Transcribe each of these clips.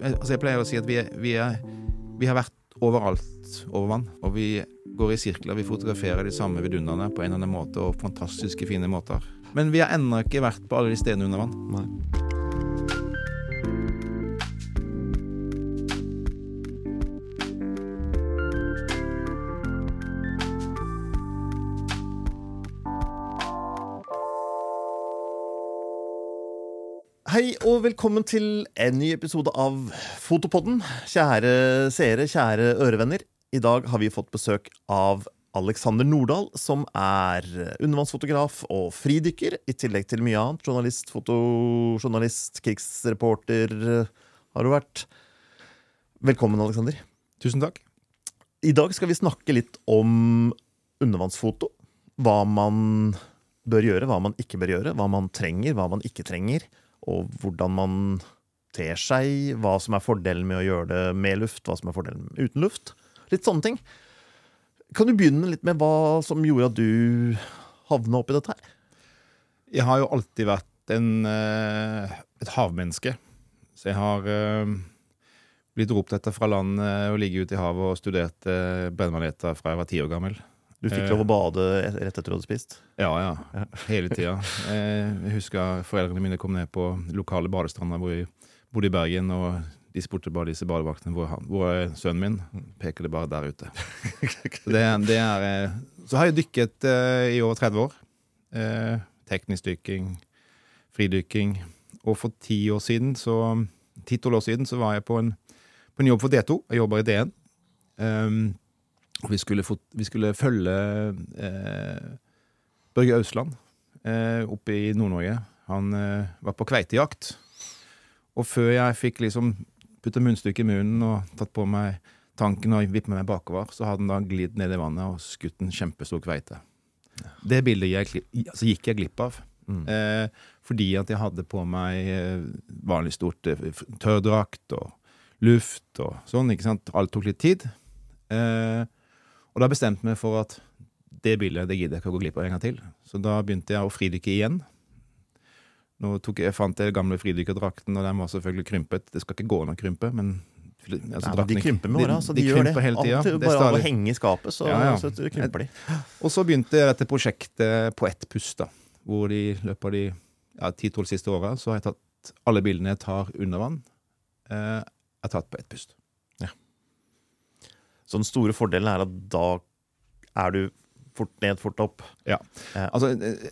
altså jeg pleier å si at vi, er, vi, er, vi har vært overalt over vann. Og vi går i sirkler. Vi fotograferer de samme vidunderne på en eller annen måte, og fantastiske, fine måter. Men vi har ennå ikke vært på alle de stedene under vann. Nei. Hei og velkommen til en ny episode av Fotopodden. Kjære seere, kjære ørevenner. I dag har vi fått besøk av Alexander Nordahl, som er undervannsfotograf og fridykker, i tillegg til mye annet. Journalist, fotojournalist, krigsreporter har du vært. Velkommen, Alexander. Tusen takk. I dag skal vi snakke litt om undervannsfoto. Hva man bør gjøre, hva man ikke bør gjøre, hva man trenger, hva man ikke trenger, og hvordan man ter seg, hva som er fordelen med å gjøre det med luft, hva som er fordelen uten luft. Litt sånne ting. Kan du begynne litt med hva som gjorde at du havna oppi dette her? Jeg har jo alltid vært en, eh, et havmenneske. Så jeg har eh, blitt ropt etter fra land eh, og ligget ute i havet og studert eh, brennmaneter fra jeg var ti år gammel. Du fikk Eh. lov å bade rett etter du hadde spist? Ja, ja. Hele tida. Eh, Jeg husker foreldrene mine kom ned på lokale badestranda hvor jeg bodde i Bergen, og de spurte bare disse badevaktene hvor, han- hvor er sønnen min. Peker det bare der ute. Så, det, det er, eh, så har jeg dykket eh, i over 30 år. Eh, teknisk dykking, fridykking. Og for ti år siden, så ti-tolv år siden så var jeg på en, på en jobb for D2. Jeg jobber i DN. Um, og vi skulle, vi skulle følge eh, Børge Ausland eh, oppe i Nord-Norge. Han eh, var på kveitejakt. Og før jeg fikk liksom putta munnstykket i munnen og tatt på meg tanken og vippet meg bakover, så hadde han da glidd ned i vannet og skutt en kjempestor kveite. Det bildet jeg, altså gikk jeg glipp av. Eh, fordi at jeg hadde på meg eh, vanlig stort eh, tørrdrakt og luft og sånn. ikke sant? Alt tok litt tid. Eh, og da bestemte jeg meg for at det bildet det gidder jeg ikke å gå glipp av en gang til. Så da begynte jeg å fridykke igjen. Nå tok jeg, fant jeg gamle fridykkerdrakten, og den var selvfølgelig krympet. Det skal ikke gå an å krympe, men altså, Nei, de krymper med åra, så de, de gjør det. hele tida. Bare av å henge i skapet, så, Ja, ja. så krymper de. Og så begynte dette prosjektet på ett pust, da. Hvor de i løpet av de ja, 10-12 siste åra så har jeg tatt alle bildene jeg tar under vann, eh, er tatt på ett pust. Så den store fordelen er at da er du fort ned, fort opp. Ja. Altså, eh,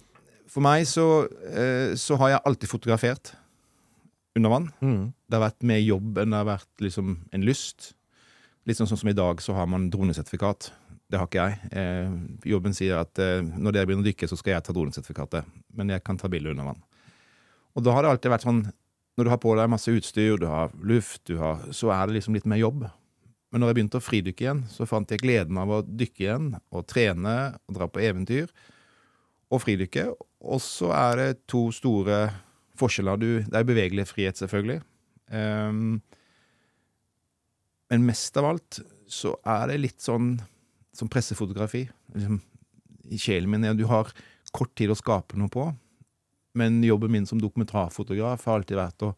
for meg så, eh, så har jeg alltid fotografert under vann. mm. Det har vært mer jobb enn det har vært liksom en lyst. Litt sånn som i dag, så har man dronesertifikat. Det har ikke jeg. Eh, jobben sier at eh, når dere begynner å dykke, så skal jeg ta dronesertifikatet. Men jeg kan ta bilder under vann. Og da har det alltid vært sånn Når du har på deg masse utstyr, du har luft, du har, så er det liksom litt mer jobb. Men når jeg begynte å fridykke igjen, så fant jeg gleden av å dykke igjen, og trene og dra på eventyr og fridykke. Og så er det to store forskjeller. Du, det er bevegelig frihet, selvfølgelig. Um, men mest av alt så er det litt sånn som pressefotografi. Liksom, I sjelen min er du har kort tid å skape noe på. Men jobben min som dokumentarfotograf har alltid vært å,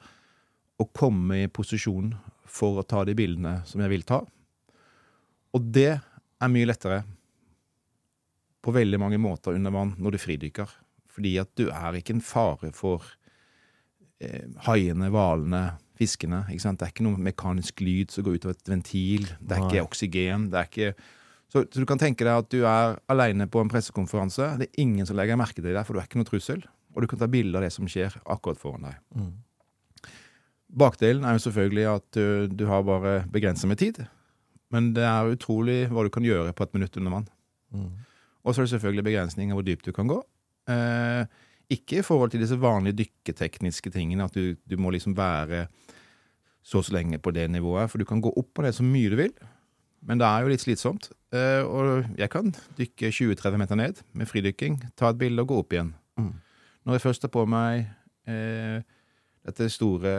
å komme i posisjon for å ta de bildene som jeg vil ta. Og det er mye lettere på veldig mange måter under vann når du fridykker. Fordi at du er ikke en fare for eh, haiene, hvalene, fiskene. Det er ikke noe mekanisk lyd som går ut av et ventil. Det er Nei. ikke oksygen. Det er ikke så, så du kan tenke deg at du er aleine på en pressekonferanse. Det er ingen som legger merke til deg, for du er ikke noe trussel. Og du kan ta bilde av det som skjer akkurat foran deg. Mm. Bakdelen er jo selvfølgelig at du, du har bare begrenset med tid. Men det er utrolig hva du kan gjøre på et minutt under vann. Mm. Og så er det selvfølgelig begrensninger hvor dypt du kan gå. Eh, ikke i forhold til disse vanlige dykketekniske tingene, at du, du må liksom være så og så lenge på det nivået. For du kan gå opp på det så mye du vil, men det er jo litt slitsomt. Eh, og jeg kan dykke 20-30 meter ned med fridykking, ta et bilde og gå opp igjen. Mm. Når jeg først tar på meg eh, dette store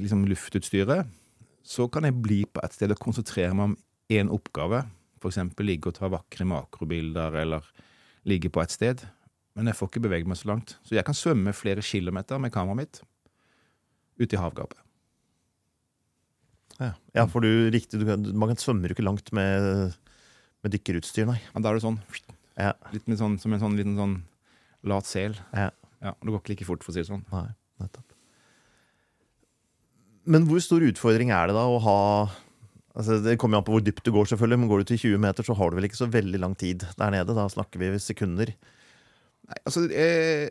liksom, luftutstyret, så kan jeg bli på et sted og konsentrere meg om én oppgave. F.eks. ligge og ta vakre makrobilder, eller ligge på et sted. Men jeg får ikke bevege meg så langt. Så jeg kan svømme flere kilometer med kameraet mitt ute i havgapet. Ja, ja for du, riktig, du, kan- man svømmer jo ikke langt med, med dykkerutstyr, nei. Men da er det sånn, Ja, litt sånn som en sånn liten sånn lat sel. ja, Ja, Det går ikke like fort, for å si det sånn. nei, nettopp. Men hvor stor utfordring er det da å ha altså Det kommer an på hvor dypt du går, selvfølgelig, men går du til 20 meter, så har du vel ikke så veldig lang tid der nede. Da snakker vi sekunder. Nei, altså eh,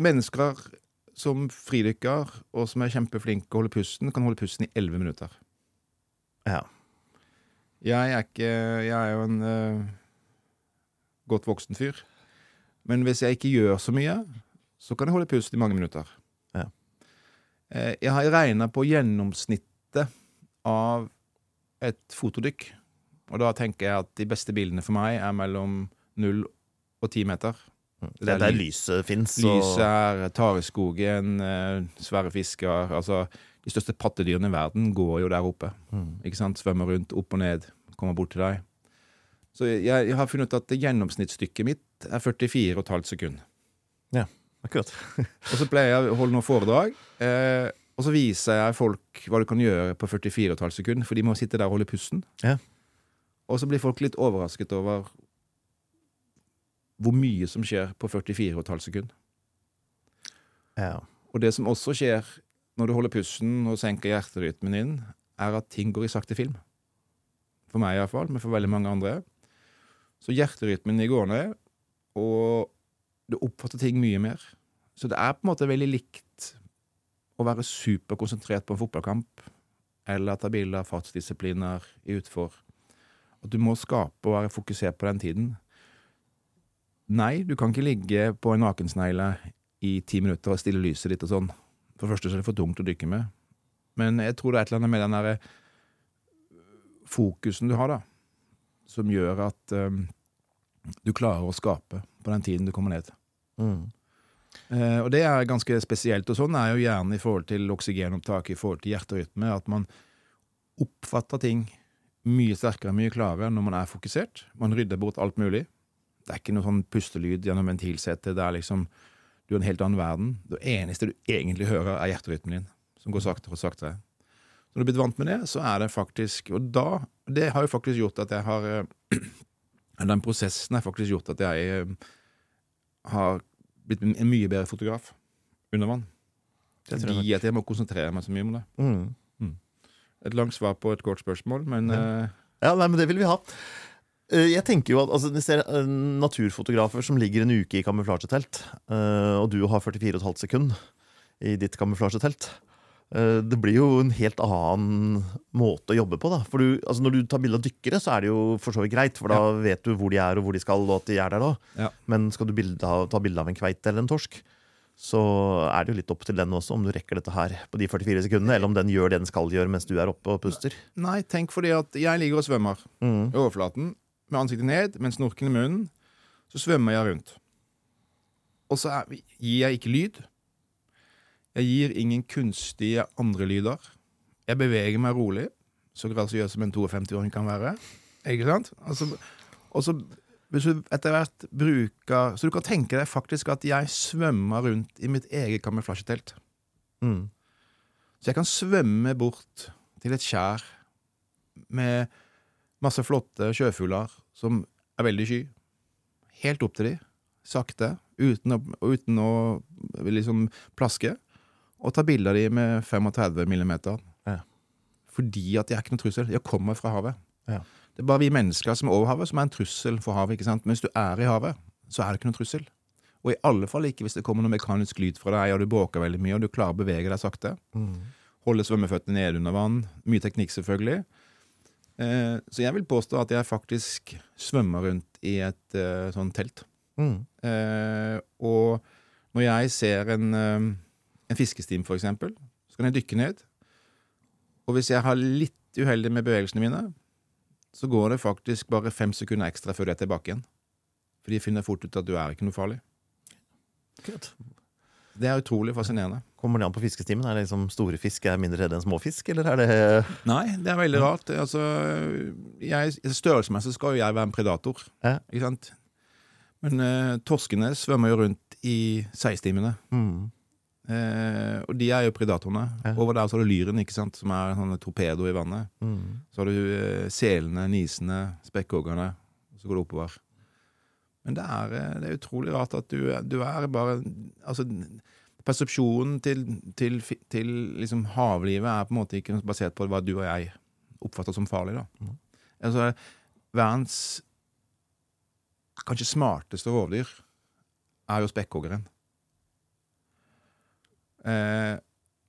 Mennesker som fridykker, og som er kjempeflinke å holde pusten, kan holde pusten i 11 minutter. Ja. Jeg er ikke Jeg er jo en eh, godt voksen fyr. Men hvis jeg ikke gjør så mye, så kan jeg holde pusten i mange minutter. Ja. Eh, jeg har regna på gjennomsnittet av et fotodykk. Og da tenker jeg at de beste bildene for meg er mellom 0 og 10 meter. Det er der lyset fins. Lyset er tareskogen, eh, svære fisker Altså, de største pattedyrene i verden går jo der oppe. Mm. Ikke sant? Svømmer rundt, opp og ned, kommer bort til deg. Så jeg, jeg har funnet ut at gjennomsnittsstykket mitt er 44,5 sekunder. Akkurat. Og så pleier jeg å holde noen foredrag, eh, og så viser jeg folk hva du kan gjøre på 44,5 sekunder, for de må sitte der og holde pusten. Ja. Og så blir folk litt overrasket over hvor mye som skjer på 44,5 sekunder. Ja. Og det som også skjer når du holder pusten og senker hjerterytmen din, er at ting går i sakte film. For meg iallfall, men for veldig mange andre. Så hjerterytmen går ned, og du oppfatter ting mye mer. Så det er på en måte veldig likt å være superkonsentrert på en fotballkamp eller ta bilde av fartsdisipliner i utfor. At du må skape og være fokusert på den tiden. Nei, du kan ikke ligge på en nakensnegle i ti minutter og stille lyset ditt og sånn. For det første så er det for tungt å dykke med. Men jeg tror det er et eller annet med den derre fokusen du har, da, som gjør at um, du klarer å skape på den tiden du kommer ned. Eh, og det er ganske spesielt. Og sånn er jo gjerne i forhold til oksygenopptak, i forhold til hjerterytme, at man oppfatter ting mye sterkere, mye klarere når man er fokusert. Man rydder bort alt mulig. Det er ikke noe sånn pustelyd gjennom ventilsetet. Det er liksom Du er en helt annen verden. Det eneste du egentlig hører, er hjerterytmen din, som går saktere og saktere. Når du er blitt vant med det, så er det faktisk Og da Det har jo faktisk gjort at jeg har eh, Den prosessen har faktisk gjort at jeg eh, har blitt en mye bedre fotograf under vann. Tror jeg Fordi at jeg må konsentrere meg så mye om det. Mm. Et langt svar på et kort spørsmål, men eh, Ja, nei, men det vil vi ha. Eh, Jeg tenker jo at altså, Jeg ser eh, naturfotografer som ligger en uke i kamuflasjetelt, og du har 44,5 sekunder i ditt kamuflasjetelt. Eh, Det blir jo en helt annen måte å jobbe på. da For du, altså Når du tar bilde av dykkere, så er det jo for så vidt greit, for da vet du hvor de er og hvor de skal, og at de er der da. Ja. Men skal du bilde av, ta bilde av en kveite eller en torsk, så er det jo litt opp til den også, om du rekker dette her på de 44 sekundene, eller om den gjør det den skal gjøre mens du er oppe og puster. Nei, tenk fordi at jeg ligger og svømmer Mm. i overflaten med ansiktet ned, med snorken i munnen. Så svømmer jeg rundt. Og så er, gir jeg ikke lyd. Jeg gir ingen kunstige andre lyder. Jeg beveger meg rolig, så grasiøs som en 52-åring kan være. Ikke sant? Altså, og så hvis du etter hvert bruker Så du kan tenke deg faktisk at jeg svømmer rundt i mitt eget kamuflasjetelt. Mm. Så jeg kan svømme bort til et skjær med masse flotte sjøfugler som er veldig sky. Helt opp til de, sakte, uten å, uten å liksom plaske. Og ta bilde av de med 35 millimeter. Ja. Fordi at de er ikke noe trussel. De kommer fra havet. Ja. Det er bare vi mennesker som er over havet, som er en trussel for havet. ikke sant? Men hvis du er i havet, så er det ikke noen trussel. Og i alle fall ikke hvis det kommer noe mekanisk lyd fra deg, og du bråker veldig mye, og du klarer å bevege deg sakte. Mm. Holde svømmeføttene nede under vann. Mye teknikk, selvfølgelig. Eh, så jeg vil påstå at jeg faktisk svømmer rundt i et eh, sånn telt. Mm. Eh, og når jeg ser en, eh, en fiskestim, for eksempel, så kan jeg dykke ned. Og hvis jeg har litt uheldig med bevegelsene mine, så går det faktisk bare fem sekunder ekstra før du er tilbake igjen. For de finner fort ut at du er ikke noe farlig. Kult. Det er utrolig fascinerende. Kommer det an på fiskestimen? Er det liksom store fisk er mindre redde enn små fisk, eller er det Nei, det er veldig rart. Altså, jeg, størrelsesmessig skal jo jeg være en predator. Ja. Ikke sant? Men uh, torskene svømmer jo rundt i seistimene. mm. Eh, og de er jo predatorene. Ja. Over der så har du lyren, ikke sant, som er en sånn torpedo i vannet. Mm. Så har du eh, selene, nisene, spekkhoggerne. Så går det oppover. Men det er, eh, det er utrolig rart at du, du er bare Altså, persepsjonen til, til, til liksom havlivet er på en måte ikke basert på hva du og jeg oppfatter som farlig, da. Mm. Altså, verdens kanskje smarteste rovdyr er jo spekkhoggeren. Eh,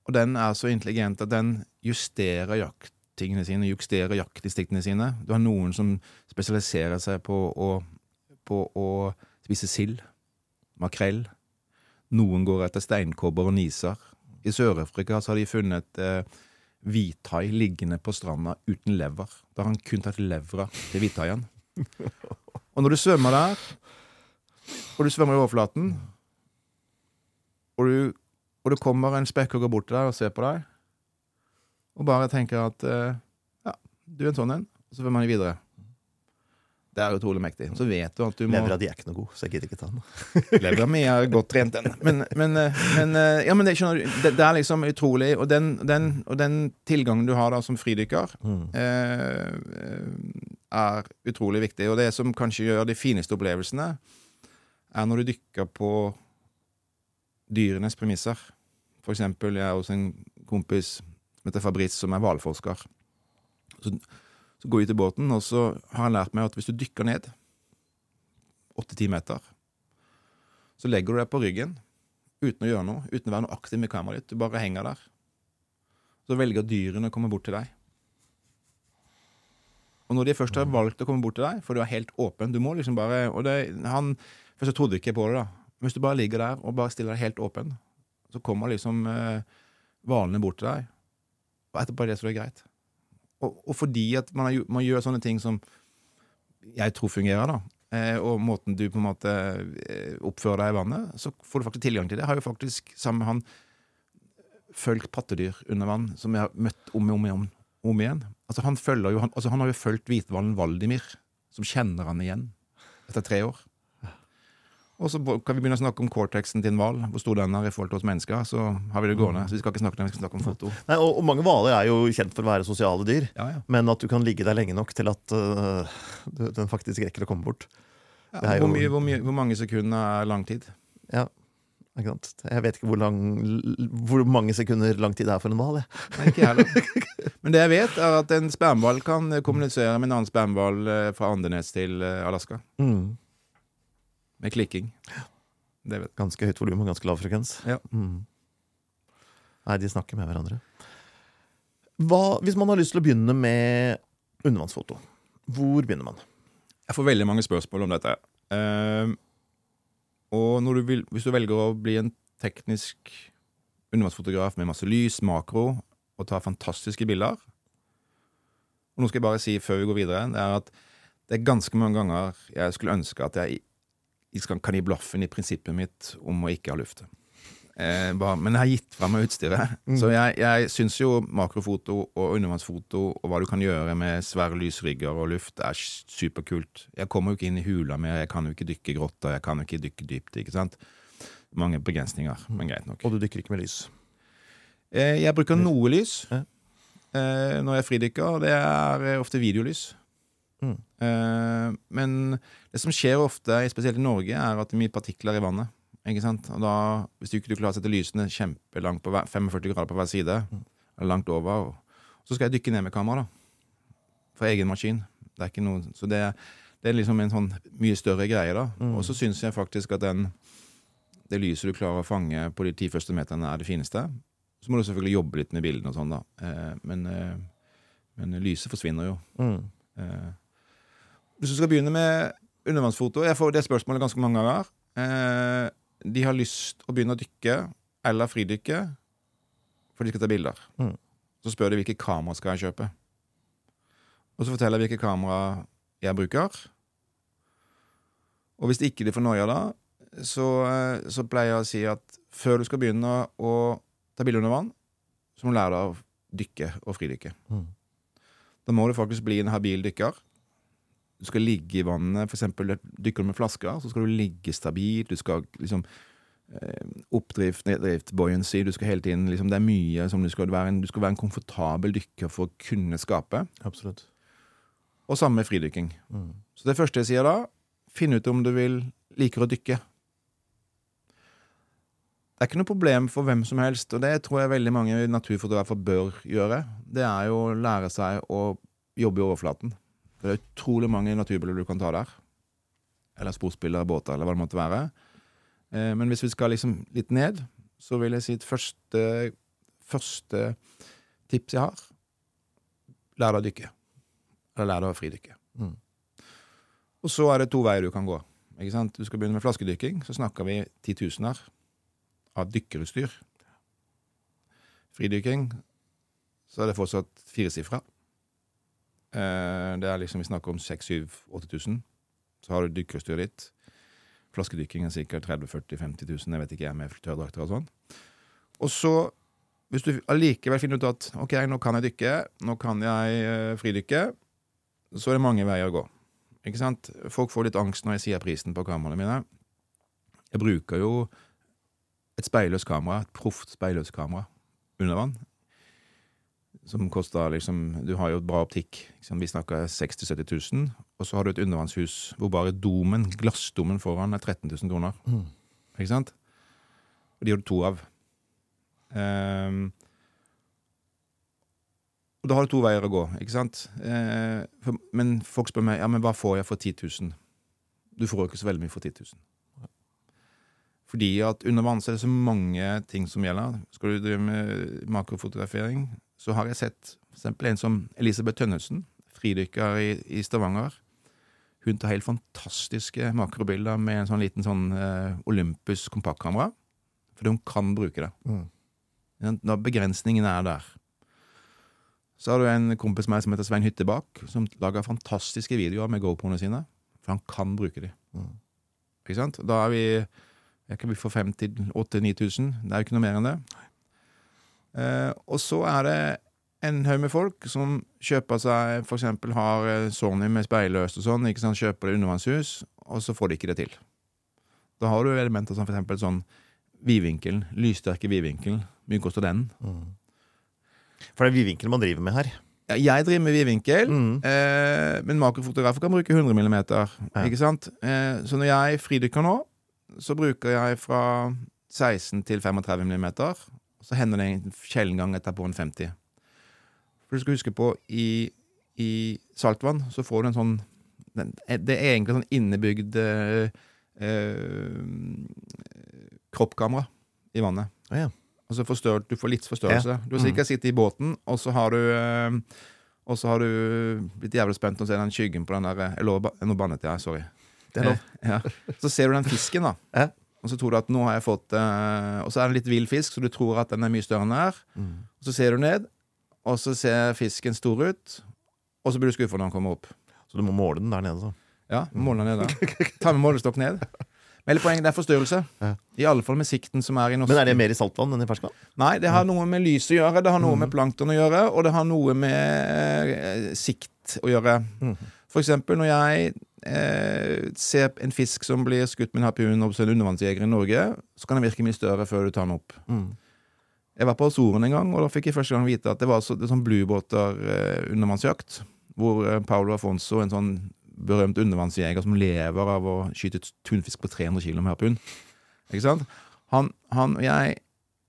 og den er så intelligent at den justerer jakttingene sine, justerer jaktdistriktene sine. Du har noen som spesialiserer seg på å, på å spise sild, makrell. Noen går etter steinkobber og niser. I Sør-Afrika har de funnet eh, hvithai liggende på stranda uten lever. Da har han kun tatt levra til hvithaien. Og når du svømmer der, og du svømmer i overflaten, og du, og det kommer en spekkhogger bort til deg og ser på deg, og bare tenker at eh, ja, du er en sånn en, og så man han videre. Det er utrolig mektig. Så vet du at du må Levra di er ikke noe god, så jeg gidder ikke ta den. Levra mi er godt trent, den. Men, men, eh, men, eh, ja, men det, skjønner du, det, det er liksom utrolig. Og den, den, og den tilgangen du har da som fridykker, Mm. eh, er utrolig viktig. Og det som kanskje gjør de fineste opplevelsene, er når du dykker på dyrenes premisser. For eksempel, jeg er hos en kompis som heter Fabrice, som er hvalforsker. Så, så går vi til båten, og så har han lært meg at hvis du dykker ned åtte-ti meter, så legger du deg på ryggen uten å gjøre noe, uten å være noe aktiv med kameraet ditt. Du bare henger der. Så velger dyrene å komme bort til deg. Og når de først har valgt å komme bort til deg, for du er helt åpen Du må liksom bare og det, han, Først så trodde jeg ikke på det, da. Hvis du bare ligger der og bare stiller deg helt åpen, så kommer liksom eh, hvalene bort til deg. Og etterpå er det så det er greit. Og, og fordi at man, har, man gjør sånne ting som jeg tror fungerer, da, eh, og måten du på en måte eh, oppfører deg i vannet, så får du faktisk tilgang til det. Jeg har jo faktisk sammen med han fulgt pattedyr under vann, som jeg har møtt om og om, igjen- om igjen. Altså han, jo, han, altså han har jo fulgt hvithvalen Valdimir, som kjenner han igjen etter tre år. Og så kan vi begynne å snakke om cortexen til en hval. Hvor stor den er i forhold til oss mennesker. Så har vi det gående. Så vi skal ikke snakke, vi skal snakke om foto. Nei, og, og mange hvaler er jo kjent for å være sosiale dyr. Ja, ja. Men at du kan ligge der lenge nok til at uh, den faktisk rekker å komme bort. ja hvor, mye, hvor, mye, hvor mange sekunder er lang tid? Ja, ikke sant? Jeg vet ikke hvor, lang, hvor mange sekunder lang tid det er for en hval. ikke heller. Men det jeg vet, er at en spermhval kan kommunisere med en annen spermhval eh, fra Andenes til eh, Alaska. Mm. Med klikking. Ganske høyt volum og ganske lav frekvens. Ja. Mm. Nei, de snakker med hverandre. Hva, hvis man har lyst til å begynne med undervannsfoto, hvor begynner man? Jeg får veldig mange spørsmål om dette. Uh, og du vil, hvis du velger å bli en teknisk undervannsfotograf med masse lys, makro, og ta fantastiske bilder Og nå skal jeg bare si før vi går videre, det er at det er ganske mange ganger jeg skulle ønske at jeg kan gi blaffen i prinsippet mitt om å ikke ha luft. Eh, bare, men jeg har gitt fra meg utstyret. Så jeg, jeg syns jo makrofoto og undervannsfoto og hva du kan gjøre med svære lysrygger og luft, er superkult. Jeg kommer jo ikke inn i hula mer, jeg kan jo ikke dykke i grotta, jeg kan jo ikke dykke dypt. ikke sant? Mange begrensninger, men greit nok. Og du dykker ikke med lys. Eh, jeg bruker noe lys eh, når jeg fridykker. Det er eh, ofte videolys. Mm. Eh, men det som skjer ofte, spesielt i Norge, er at det er mye partikler i vannet. Ikke sant? Og da, hvis du ikke du klarer å sette lysene kjempelangt på hver, 45 grader på hver side, Mm. eller langt over, og, så skal jeg dykke ned med kamera, da. For egen maskin. Det er ikke noe, så det, det er liksom en sånn mye større greie, da. Mm. Og så syns jeg faktisk at den, det lyset du klarer å fange på de ti første meterne, er det fineste. Så må du selvfølgelig jobbe litt med bildene og sånn, da. Eh, men, eh, men lyset forsvinner jo. Mm. Eh, hvis du skal begynne med undervannsfoto Jeg får det spørsmålet ganske mange ganger. Eh, de har lyst å begynne å dykke eller fridykke for de skal ta bilder. Mm. Så spør de hvilke kamera skal jeg kjøpe. Og så forteller jeg hvilke kamera jeg bruker. Og hvis ikke de får noia da, så, eh, så pleier jeg å si at før du skal begynne å ta bilder under vann, så må du lære deg å dykke og fridykke. Mm. Da må du faktisk bli en habil dykker. Du skal ligge i vannet, eksempel dykker du med flasker, så skal du ligge stabilt. Du skal liksom eh, oppdrift, neddrift, buoyancy. Du skal hele tiden, liksom, det er mye som du skal være en, du skal være en komfortabel dykker for å kunne skape. Absolutt. Og samme med fridykking. Mm. Så det første jeg sier da, finn ut om du vil liker å dykke. Det er ikke noe problem for hvem som helst, og det tror jeg veldig mange naturfotografer bør gjøre. Det er jo å lære seg å jobbe i overflaten. Det er utrolig mange naturbilder du kan ta der. Eller sportsbilder, båter, eller hva det måtte være. Eh, Men hvis vi skal liksom litt ned, så vil jeg si et første, første tips jeg har Lær deg å dykke. Eller lær deg å fridykke. Mm. Og så er det to veier du kan gå. Ikke sant? Du skal begynne med flaskedykking, så snakker vi titusener av dykkerutstyr. Fridykking, så er det fortsatt firesifra. Eh, det er liksom, Vi snakker om 6000-8000. Så har du dykkerutstyret ditt. Flaskedykking er sikkert 30 40 50 000, jeg vet ikke jeg, med tørrdrakter og sånn. Og så, hvis du allikevel finner ut at ok, nå kan jeg dykke, nå kan jeg eh, fridykke, så er det mange veier å gå. Ikke sant? Folk får litt angst når jeg sier prisen på kameraene mine. Jeg bruker jo et speilløst kamera, et proft speilløst kamera under vann. Som koster liksom Du har jo bra optikk. Liksom. Vi snakker 60 000-70 000. Og så har du et undervannshus hvor bare domen, glassdomen foran, er 13 000 kroner. Mm. Ikke sant? Og de har du to av. Um, og da har du to veier å gå, ikke sant? Uh, for, men folk spør meg ja, men hva får jeg for 10 000. Du får jo ikke så veldig mye for 10 000. Fordi at under vann er det så mange ting som gjelder. Skal du drive med makrofotografering, så har jeg sett eksempel en som Elisabeth Tønnesen, fridykker i, i Stavanger. Hun tar helt fantastiske makrobilder med en sånn liten sånn uh, Olympus kompaktkamera. Fordi hun kan bruke det. Mm. Når begrensningen er der. Så har du en kompis med meg som heter Svein Hyttebakk, som lager fantastiske videoer med GoProene sine. For han kan bruke de. Mm. Ikke sant? Da er vi jeg kan vi få 5000-8000-9000. Det er jo ikke noe mer enn det. Eh, og så er det en haug med folk som kjøper seg eksempel har eh, Sony med speilløst og sånn. ikke sant? Kjøper det undervannshus, og så får de ikke det til. Da har du elementer som eksempel sånn vidvinkel. Lyssterke vidvinkel. Mye koster den? Mm. For det er vidvinkel man driver med her. Ja, jeg driver med vidvinkel, Mm. eh, men makrofotografer kan bruke 100 mm. Ja. Ikke sant? Eh, så når jeg fridykker nå, så bruker jeg fra 16 til 35 mm. Så hender det en sjelden gang jeg på en 50. For du skal huske på, i, i saltvann så får du en sånn den- Det er egentlig sånn innebygd eh, eh, kroppkamera i vannet. Oh, ja. Altså forstørret, Du får litt forstørrelse. Du har Mm. sikkert sittet i båten, og så har du eh, Og så har du blitt jævlig spent og ser den skyggen på den der eh, ba- Nå bannet jeg, sorry. Det lov. Eh, ja. Så ser du den fisken, da. Og så tror du at nå har jeg fått uh, Og så er det en litt vill fisk, så du tror at den er mye større enn den er. Mm. Og så ser du ned, og så ser fisken stor ut, og så blir du skuffa når den kommer opp. Så du må måle den der nede, så. Ja, måle den ned da. Ta med målestokk ned. Men hele poenget det er forstørrelse. Ja. I alle fall med sikten som er i norsk Men er det mer i saltvann enn i ferskvann? Nei, det har noe med lys å gjøre, det har noe Mm. med plankton å gjøre, og det har noe med eh, sikt å gjøre. Mhm. For eksempel når jeg eh, ser en fisk som blir skutt med en harpun hos en undervannsjeger i Norge, så kan den virke mye større før du tar den opp. Mm. Jeg var på Azoren en gang, og da fikk jeg første gang vite at det var så, det sånn bluebåter eh, hvor eh, Paulo Afonso, en sånn berømt undervannsjeger som lever av å skyte tunfisk på 300 kg med harpun. Ikke sant? Han, han og jeg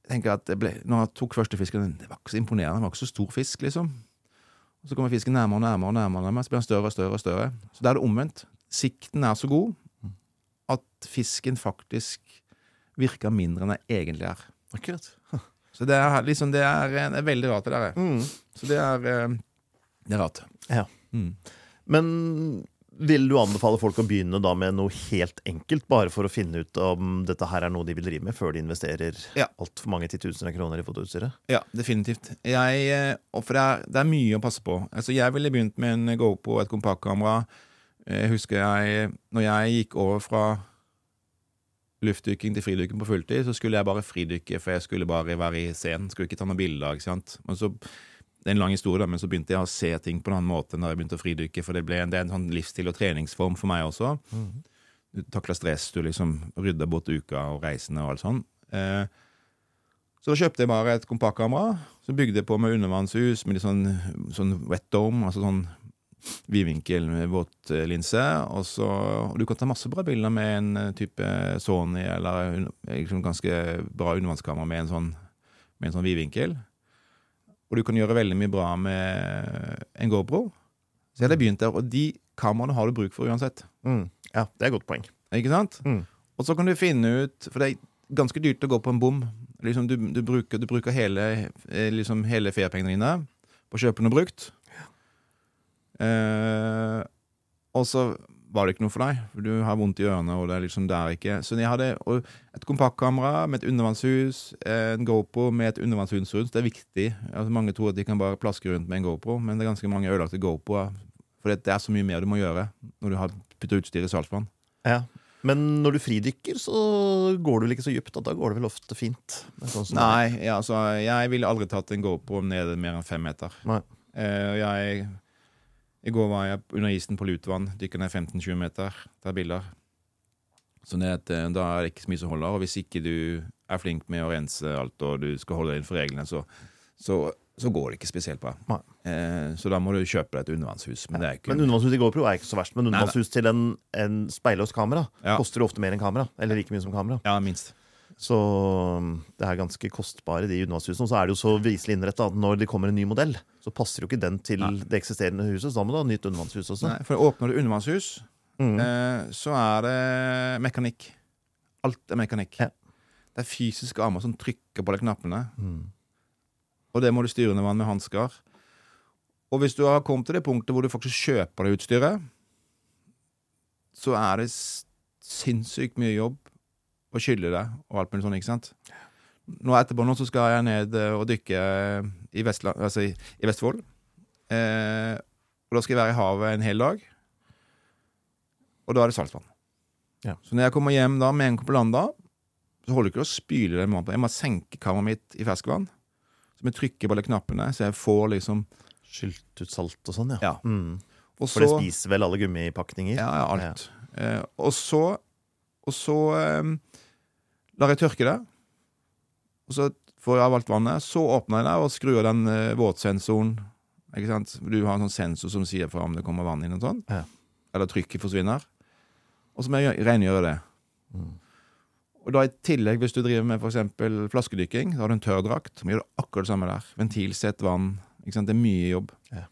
tenker at det ble, når han tok første fisken, det var ikke så imponerende, det var ikke så stor fisk, liksom. Så kommer fisken nærmere og nærmere, og nærmere, nærmere så blir den større og større. og større. Så da er det omvendt. Sikten er så god at fisken faktisk virker mindre enn den egentlig er. Akkurat. Så det er liksom, det er, det er veldig rart, det der. Mm. Så det er, eh, det er rart. Ja. Mm. Men vil du anbefale folk å begynne da med noe helt enkelt, bare for å finne ut om dette her er noe de vil drive med, før de investerer Ja. altfor mange titusener av kroner i fotoutstyret? Ja, definitivt. Jeg, eh, og for det er, det er mye å passe på. Altså, jeg ville begynt med en GoPro og et kompaktkamera. Jeg husker jeg, når jeg gikk over fra luftdykking til fridykking på fulltid, så skulle jeg bare fridykke, for jeg skulle bare være i scenen. Skulle ikke ta noen bilder. ikke sant? Men så, det er en lang historie, men så begynte jeg å se ting på en annen måte når jeg begynte å fridykke, for det, ble, det er en sånn livsstil og treningsform for meg også. du takler stress, du liksom rydder bort uka og reisende og alt sånn. Eh, så da kjøpte jeg bare et kompaktkamera. Så bygde jeg på med undervannshus med litt sånn, sånn wet dome, altså sånn vidvinkel med våtlinse. Og, så, og du kan ta masse bra bilder med en eh, type Sony eller liksom ganske bra undervannskamera med en sånn, med en sånn vidvinkel. Og du kan gjøre veldig mye bra med en GoPro. Så jeg hadde begynt der, og de kameraene har du bruk for uansett. Mm. Ja, det er et godt poeng. Ikke sant? Mm. Og så kan du finne ut For det er ganske dyrt å gå på en bom. Liksom du, du, bruker, du bruker hele, eh, liksom hele feriepengene dine på å kjøpe noe brukt. Eh, og så var det ikke noe for deg, du har vondt i ørene. og det er liksom der ikke Så jeg hadde et kompaktkamera med et undervannshus, en GoPro med et undervannshus rundt. Det er viktig. Altså, mange tror at de kan bare plaske rundt med en GoPro, men det er ganske mange ødelagte GoProer. For det er så mye mer du må gjøre når du har puttet utstyr i saltvann. Ja. Men når du fridykker, så går du vel ikke så dypt. Da går det vel ofte fint. Sånn Nei, ja, altså, jeg ville aldri tatt en GoPro ned mer enn fem meter. Nei. Eh, jeg, I går var jeg under isen på Lutvann, dykker ned 15-20 meter, tar bilder. Så at, eh, da er det ikke så mye som holder. Og hvis ikke du er flink med å rense alt, og du skal holde deg innenfor reglene, så, så, så går det ikke spesielt bra. Eh, så da må du kjøpe deg et undervannshus. Men det er ikke Men undervannshus i GoPro er ikke så verst. Men undervannshus til en, en speilløs kamera Ja. koster ofte mer enn kamera. Eller like mye som kamera. Ja, minst. Så um, det er ganske kostbare, de undervannshusene. Og så er det jo så viselig innretta at når det kommer en ny modell, så passer jo ikke den til Nei. det eksisterende huset. Så da må du ha nytt undervannshus også. Nei, for åpner du undervannshus, Mm. eh, så er det mekanikk. Alt er mekanikk. Ja. Det er fysiske armer som trykker på de knappene. Mm. Og det må du styre under vann med hansker. Og hvis du har kommet til det punktet hvor du faktisk kjøper det utstyret, så er det sinnssykt mye jobb å skylle det og alt mulig sånn, ikke sant? Nå etterpå nå så skal jeg ned eh, og dykke eh, i, Vestland, altså i, i Vestfold. Eh, og da skal jeg være i havet en hel dag. Og da er det saltvann. Ja. Så når jeg kommer hjem da med en gang på land da, så holder det ikke å spyle det med vann på. Jeg må senke kammeret mitt i ferskvann. Så jeg trykker på alle knappene, så jeg får liksom Skylt ut salt og sånn, ja. Ja. Mm. og For det spiser vel alle gummipakninger? Ja, ja, alt. Eh, og så Og så eh, lar jeg tørke det. Og så får jeg av alt vannet. Så åpner jeg det og skrur av den eh, våtsensoren. Ikke sant? Du har en sånn sensor som sier fra om det kommer vann inn og sånn. Ja. Eller trykket forsvinner. Og så må jeg gjø- rengjøre det. Mm. Og da i tillegg, hvis du driver med f.eks. flaskedykking, så har du en tørrdrakt. Så må du gjøre akkurat det samme der. Ventilsett, vann. Ikke sant? Det er mye jobb. Ja.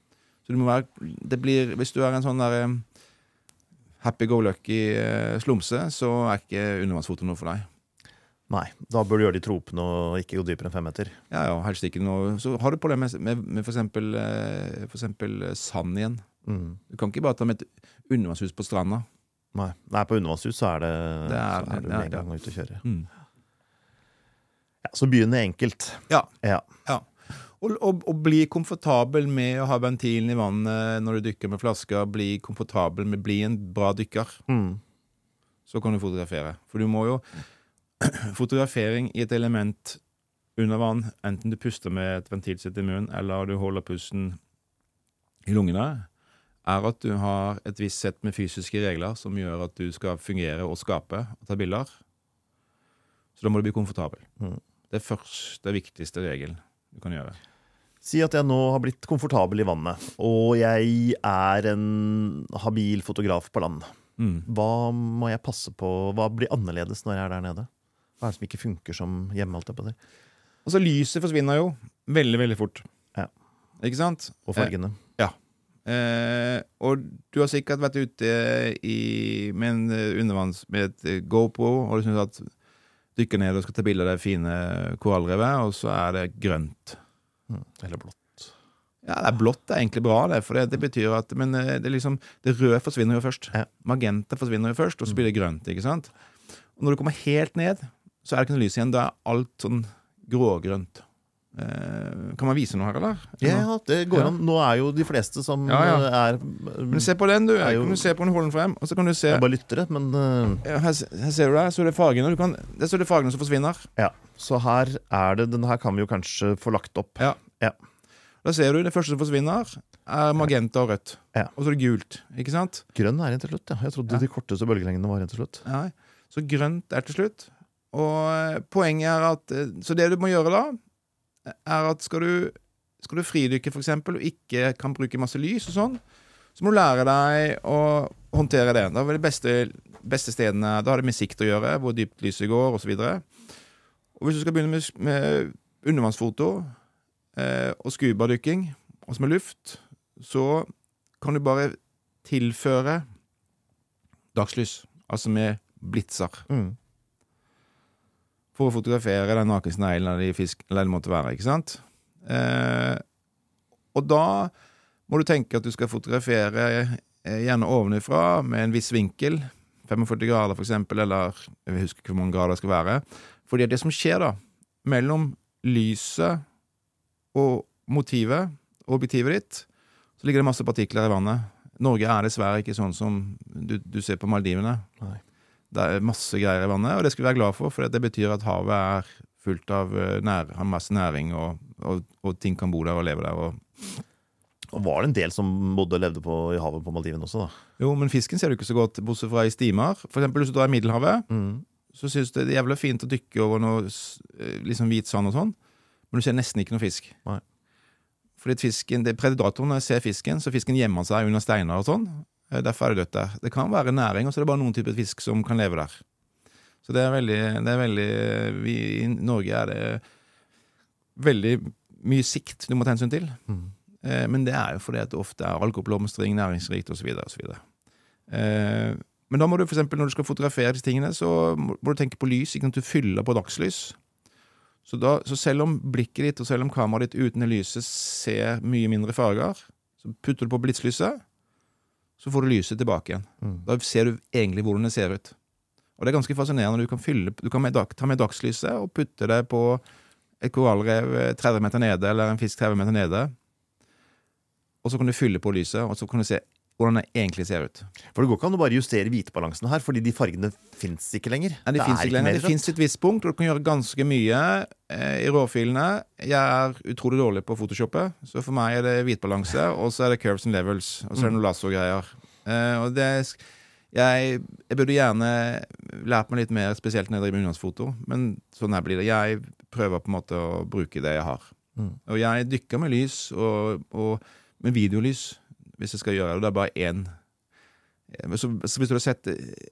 Så du må være Det blir Hvis du er en sånn der eh, happy-go-lucky eh, slumse, så er ikke undervannsfoto noe for deg. Nei, da bør du gjøre de tropene og ikke gå dypere enn fem meter. Ja, ja, helst ikke noe Så har du problemer med, med, med for eksempel, eh, eh, sand igjen. Mm. Du kan ikke bare ta med et undervannshus på stranda. Nei. Nei, på undervannshus så er det, Det er- så er du med en gang ute å kjøre. Mm. Ja, så begynne enkelt. Ja. Ja. Ja. Og, og, og bli komfortabel med å ha ventilen i vannet når du dykker med flasker. Bli komfortabel med Bli en bra dykker. Mm. Så kan du fotografere. For du må jo Fotografering i et element under vann, enten du puster med et ventilsett i munnen, eller du holder pusten i lungene, er at du har et visst sett med fysiske regler som gjør at du skal fungere og skape og ta bilder. Så da må du bli komfortabel. Mm. Det er første viktigste regelen du kan gjøre. Si at jeg nå har blitt komfortabel i vannet, og jeg er en habil fotograf på land. Mm. Hva må jeg passe på? Hva blir annerledes når jeg er der nede? Hva er det som ikke funker som hjemme? Alt på det. Altså, lyset forsvinner jo veldig, veldig fort. Ja. Ikke sant? Og fargene. Eh, og du har sikkert vært ute i, med en eh, undervanns med et eh, GoPro, og du syns at dykker ned og skal ta bilde av det fine korallrevet, og så er det grønt. Mm. Eller blått. Ja, det er blått det er egentlig bra, det, for det, det betyr at Men eh, det, er liksom, det røde forsvinner jo først. Ja. Magenta forsvinner jo først, og så blir det grønt. ikke sant? Og når du kommer helt ned, så er det ikke noe lys igjen. Da er alt sånn grågrønt. Eh, kan man vise noe her, eller? Ja, det går Ja. an. Nå er jo de fleste som Ja, ja. eh, er Men se på den, du. er jo- Kan du se på den, hold den frem, og så kan du se Jeg bare lyttere, men eh, her, her ser du det. Så er det fargene. Du kan, det er så det fargene som forsvinner. ja. Så her er det Den her kan vi jo kanskje få lagt opp. Ja. Da ser du det første som forsvinner, er magenta og rødt. Ja. Og så er det gult. ikke sant? Grønn er en til slutt, ja. Jeg trodde Ja. de korteste bølgelengdene var en til slutt. Nei. Så grønt er til slutt. Og eh, poenget er at eh, Så det du må gjøre da, er at skal du, skal du fridykke, eksempel, og ikke kan bruke masse lys og sånn, så må du lære deg å håndtere det. Da er de beste, beste stedene Da har det med sikt å gjøre, hvor dypt lyset går, osv. Og, og hvis du skal begynne med, med undervannsfoto eh, og scubadykking, altså med luft, så kan du bare tilføre dagslys, altså med blitser. Mm. For å fotografere den nakensneglen eller de fisk, eller det måtte være, ikke sant? Eh, og da må du tenke at du skal fotografere eh, gjerne ovenifra med en viss vinkel, 45 grader eksempel, eller jeg husker ikke hvor mange grader det skal være. Fordi det som skjer da, mellom lyset og motivet og objektivet ditt, så ligger det masse partikler i vannet. Norge er dessverre ikke sånn som du, du ser på Maldivene. Nei. Det er masse greier i vannet, og det skal vi være glad for, for det betyr at havet er fullt av eh, nær, har masse næring, og, og, og ting kan bo der og leve der. Og, Og var det en del som bodde og levde på, i havet på Maldivene også, da? jo, men fisken ser du ikke så godt, bortsett fra i stimer. For eksempel hvis du drar i Middelhavet, Mm. så synes du det er jævlig fint å dykke over noe eh, liksom hvit sand og sånn, men du ser nesten ikke noe fisk. Nei. Fordi fisken, det, Predatorene ser fisken, så fisken gjemmer seg under steiner og sånn. Eh, Derfor er det dødt der. Det kan være næring, og så er det bare noen typer fisk som kan leve der. Så det er veldig, det er veldig vi, I Norge er det veldig mye sikt du må ta hensyn til. Mm. Eh, men det er jo fordi at det ofte er alkoholblomstring, næringsrikt osv. Eh, men da må du for eksempel, når du skal fotografere disse tingene, så må må du tenke på lys. Ikke sant? Du fyller på dagslys. Så, da, så selv om blikket ditt og selv om kameraet ditt uten det lyset ser mye mindre farger, så putter du på blitzlyset, så får du lyset tilbake igjen. Mm. Da ser du egentlig hvordan det ser ut. Og det er ganske fascinerende. Du kan, fylle, du kan med ta med dagslyset og putte det på et korallrev eh, 30 meter nede, eller en fisk 30 meter nede. Og så kan du fylle på lyset, og så kan du se hvordan det egentlig ser ut. For det går ikke an å bare justere hvitebalansen her, fordi de fargene fins ikke lenger. Nei, det er finnes ikke lenger. Det fins et visst punkt, og du kan gjøre ganske mye eh, i råfilene. Jeg er utrolig dårlig på Photoshop så for meg er det hvitbalanse, og så er det curves and levels, og så er det noen lasso-greier. Eh, og det jeg, jeg burde gjerne lært meg litt mer, spesielt når jeg driver med utenlandsfoto, men sånn her blir det. Jeg prøver på en måte å bruke det jeg har. Mm. Og jeg dykker med lys, og, og med videolys, hvis jeg skal gjøre det. Det er bare én. Eh, Så, så hvis du har sett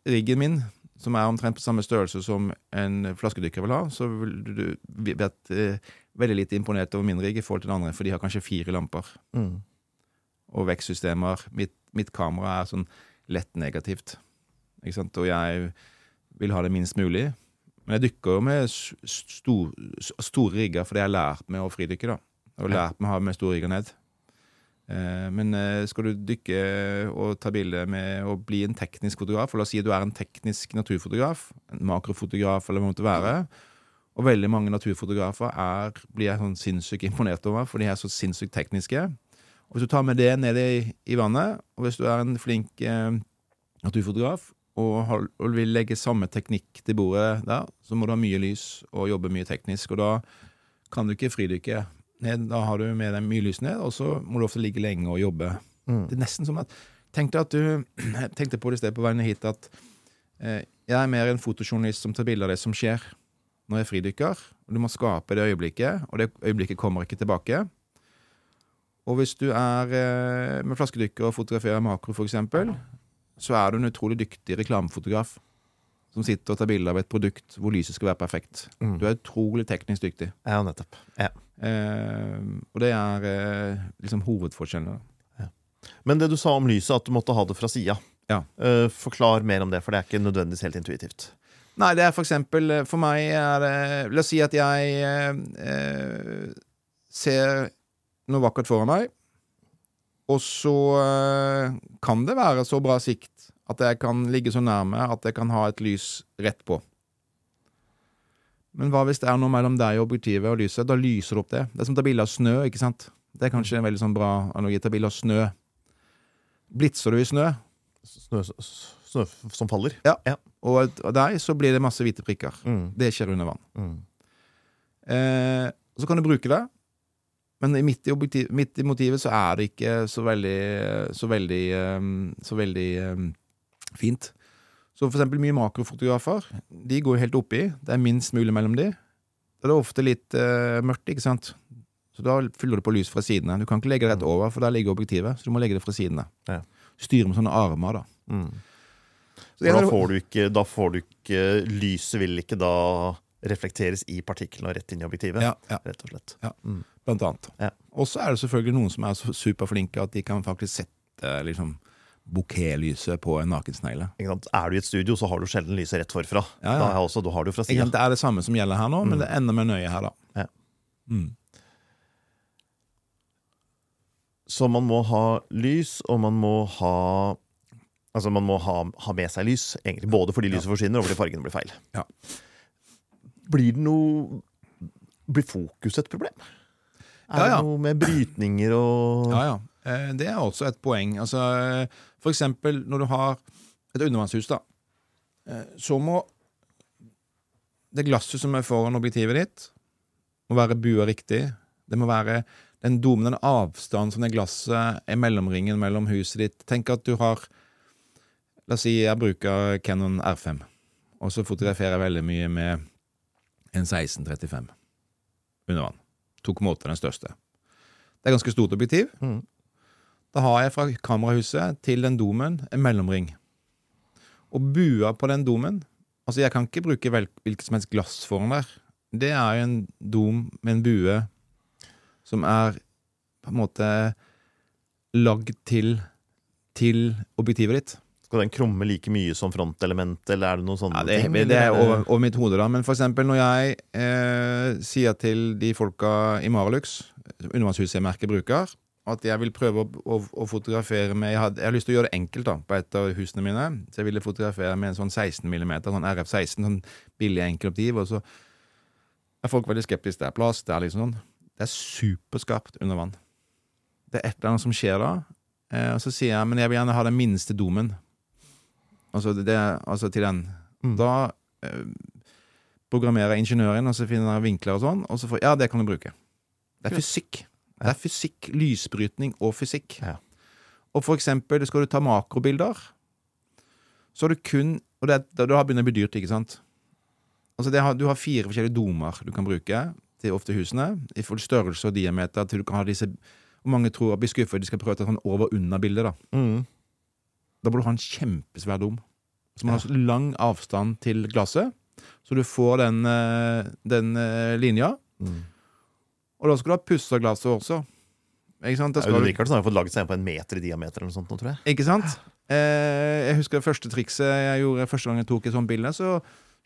riggen min, som er omtrent på samme størrelse som en flaskedykker vil ha, så vil du vært eh, veldig lite imponert over min rigg i forhold til den andre, for de har kanskje fire lamper Mm. og vekstsystemer. Mitt, mitt kamera er sånn lett negativt, ikke sant? og jeg vil ha det minst mulig. Men jeg dykker jo med stor, store rigger, fordi jeg har lært meg å fridykke. da. Har lært meg å ha med store rigger ned. Eh, Men eh, skal du dykke og ta bilde med å bli en teknisk fotograf, og la oss si du er en teknisk naturfotograf, en makrofotograf eller hva det måtte være, og veldig mange naturfotografer er, blir jeg sånn sinnssykt imponert over, for de er så sinnssykt tekniske. Og Hvis du tar med det ned i, i vannet, og hvis du er en flink eh, naturfotograf og, og vil legge samme teknikk til bordet der, så må du ha mye lys og jobbe mye teknisk. Og da kan du ikke fridykke ned. Da har du med deg mye lys ned, og så må du ofte ligge lenge og jobbe. Mm. Det er nesten som at Tenk deg at du jeg tenkte på det i sted på veien hit at eh, jeg er mer en fotojournalist som tar bilde av det som skjer når jeg fridykker. Og du må skape det øyeblikket, og det øyeblikket kommer ikke tilbake. Og hvis du er eh, med flaskedykker og fotograferer makro, eksempel, så er du en utrolig dyktig reklamefotograf som sitter og tar bilde av et produkt hvor lyset skal være perfekt. Mm. Du er utrolig teknisk dyktig. Ja, nettopp. Ja. Eh, og det er eh, liksom hovedforskjellen. Ja. Men det du sa om lyset, at du måtte ha det fra sida. Ja. Eh, forklar mer om det, for det er ikke nødvendigvis helt intuitivt. Nei, det er for eksempel eh, For meg er det La oss si at jeg eh, ser noe vakkert foran meg, og så eh, kan det være så bra sikt at jeg kan ligge så nærme at jeg kan ha et lys rett på. Men hva hvis det er noe mellom deg og objektivet og lyset? Da lyser det opp det. Det er som å ta bilde av snø, ikke sant? Det er kanskje en veldig sånn bra analogi. Ta bilde av snø. Blitser du i snø, Snø, snø som faller. Ja, og av deg så blir det masse hvite prikker. Mm. Det skjer under vann. Mm. Eh, så kan du bruke det, Men midt i, objektiv, midt i motivet så er det ikke så veldig Så veldig, eh, så veldig eh, fint. Så for eksempel mye makrofotografer, de går helt oppi. Det er minst mulig mellom de. Da er det ofte litt uh, mørkt, ikke sant? Så da fyller du på lys fra sidene. Du kan ikke legge det rett over, for der ligger objektivet. Så du må legge det fra sidene. Ja. Styre med sånne armer, da. Mm. Så da får du ikke, da får du ikke Lyset vil ikke da reflekteres i partiklene og rett inn i objektivet. Ja, ja, Rett og slett. Ja, blant annet. Ja. Og så er det selvfølgelig noen som er så superflinke at de kan faktisk sette liksom bouquetlyset på en nakensnegle. Er du i et studio, så har du sjelden lyset rett forfra. Ja, ja. Da, også, da har du fra siden sida. Det er det samme som gjelder her nå, men Mm. det ender med nøye her, da. Ja. Mm. Så man må ha lys, og man må ha Altså man må ha, ha med seg lys, egentlig. Både fordi lyset forsvinner, og fordi fargene blir feil. Ja. Blir det noe Blir fokus et problem? Er Ja, ja. det noe med brytninger og Ja, ja. Eh, Det er også et poeng. Altså, for eksempel når du har et undervannshus, da, eh, så må det glasset som er foran objektivet ditt, må være bua riktig. Det må være den domen, den avstanden som det glasset er mellomringen mellom huset ditt. Tenk at du har La oss si jeg bruker Canon R5, og så fotograferer jeg veldig mye med en 1635 under vann. 2,8 er den største. Det er ganske stort objektiv. Mhm. Da har jeg fra kamerahuset til den domen en mellomring. Og bua på den domen Altså, jeg kan ikke bruke hvilket som helst glass foran der. Det er jo en dom med en bue som er på en måte lagd til, til objektivet ditt. Skal den krumme like mye som frontelementet, eller er det noen sånne Ja, det, ting? det, er over, over mitt hode, da. Men for eksempel når jeg eh, sier til de folka i Maralux, undervannshuset jeg merker bruker, at jeg vil prøve å, å, å fotografere med jeg, hadde, jeg har lyst til å gjøre det enkelt da, på et av husene mine. Så jeg ville fotografere med en sånn 16 mm, sånn RF16, sånn billig enkel optiv. Og så er folk veldig skeptiske. Det er plass, det er liksom sånn. Det er superskarpt under vann. Det er et eller annet som skjer da. Eh, og så sier jeg men jeg vil gjerne ha den minste domen. Altså, det, altså til den. Mm. Da eh, programmerer ingeniøren, og så finner jeg vinkler og sånn, og så får Ja, det kan du bruke. Det er fysikk. Det er fysikk, lysbrytning og fysikk. Ja. Og for eksempel, skal du ta makrobilder, så har du kun Og det, da har begynt å bli dyrt, ikke sant? Altså, det har, du har fire forskjellige domer du kan bruke til ofte husene, i størrelse og diameter, til du kan ha disse Og mange tror at blir skuffet, de skal prøve å ta sånn over-unna-bilde, da. Mm. Da må du ha en kjempesvær dom. Så man har så lang avstand til glasset, så du får den, eh, den eh, linja. Mm. Og da skal du ha pussa glasset også. Ikke sant? Da skal Audun du, Richardsen har jo fått laget seg på en meter i diameter eller noe sånt nå, tror jeg. ikke sant? Eh, jeg husker det første trikset jeg gjorde første gang jeg tok et sånt bilde, så